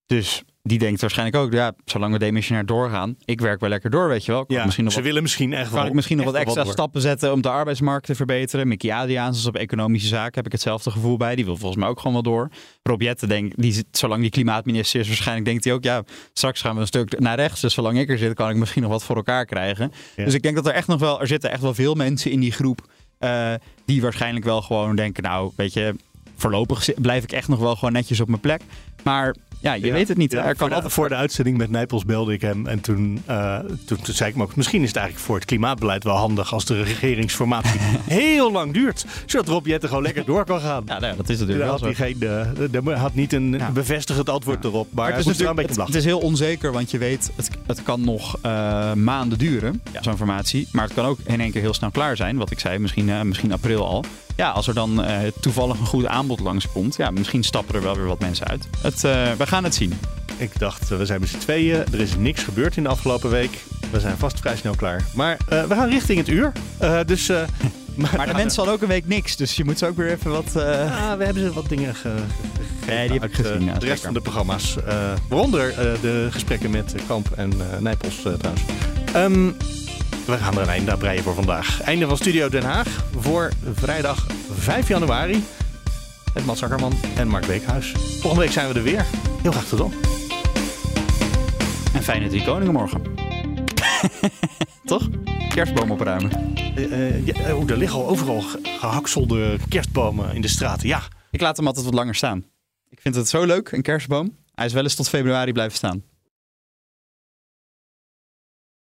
Dus die denkt waarschijnlijk ook, ja, zolang we demissionair doorgaan, ik werk wel lekker door, weet je wel. Ja, misschien nog ze wat, willen misschien echt wel. kan ik misschien nog wat extra stappen zetten om de arbeidsmarkt te verbeteren. Mickey Adriaans is op economische zaken, heb ik hetzelfde gevoel bij. Die wil volgens mij ook gewoon wel door. Rob Jetten denkt, die zit, zolang die klimaatminister is, waarschijnlijk denkt hij ook, ja, straks gaan we een stuk naar rechts. Dus zolang ik er zit, kan ik misschien nog wat voor elkaar krijgen. Ja. Dus ik denk dat er echt nog wel, er zitten echt wel veel mensen in die groep eh, die waarschijnlijk wel gewoon denken, nou, weet je, voorlopig blijf ik echt nog wel gewoon netjes op mijn plek. Maar ja, je Ja, weet het niet. ja, er kan voor, de, altijd voor de uitzending met Nijpels belde ik hem. En toen, eh, toen, toen zei ik hem ook... misschien is het eigenlijk voor het klimaatbeleid wel handig... als de regeringsformatie heel lang duurt. Zodat Rob Jetten gewoon lekker door kan gaan. Ja, nou ja, dat is natuurlijk wel had zo. hij, geen, eh, had niet een Ja. bevestigend antwoord erop. Maar, het is, wel natuurlijk, een beetje het, het is heel onzeker, want je weet, het, het kan nog eh, maanden duren, zo'n formatie. Maar het kan ook in één keer heel snel klaar zijn. Wat ik zei, misschien, misschien april al. Ja, als er dan eh, toevallig een goed aanbod langskomt, ja, misschien stappen er wel weer wat mensen uit. Het, eh, we gaan het zien. Ik dacht, eh, we zijn met z'n tweeën. Er is niks gebeurd in de afgelopen week. We zijn vast vrij snel klaar. Maar we gaan richting het uur. Dus... eh, Maar de mensen hadden ook een week niks, dus je moet ze ook weer even wat... eh, Ah, we hebben ze wat dingen ge Nee, die heb ik uit, gezien, ja, de rest van de programma's. eh, waaronder de gesprekken met Kamp en Nijpels trouwens. Ehm, we gaan er een einde aan breien voor vandaag. Einde van Studio Den Haag voor vrijdag 5 januari. Met Mats Akkerman en Mark Beekhuis. Volgende week zijn we er weer. Heel graag tot dan. En fijne drie koningen morgen. Toch? Kerstboom opruimen. Eh, eh, ja, eh, oh, er liggen al overal ge- gehakselde kerstbomen in de straten. Ja, Ik laat hem altijd wat langer staan. Ik vind het zo leuk, een kerstboom. Hij is wel eens tot februari blijven staan.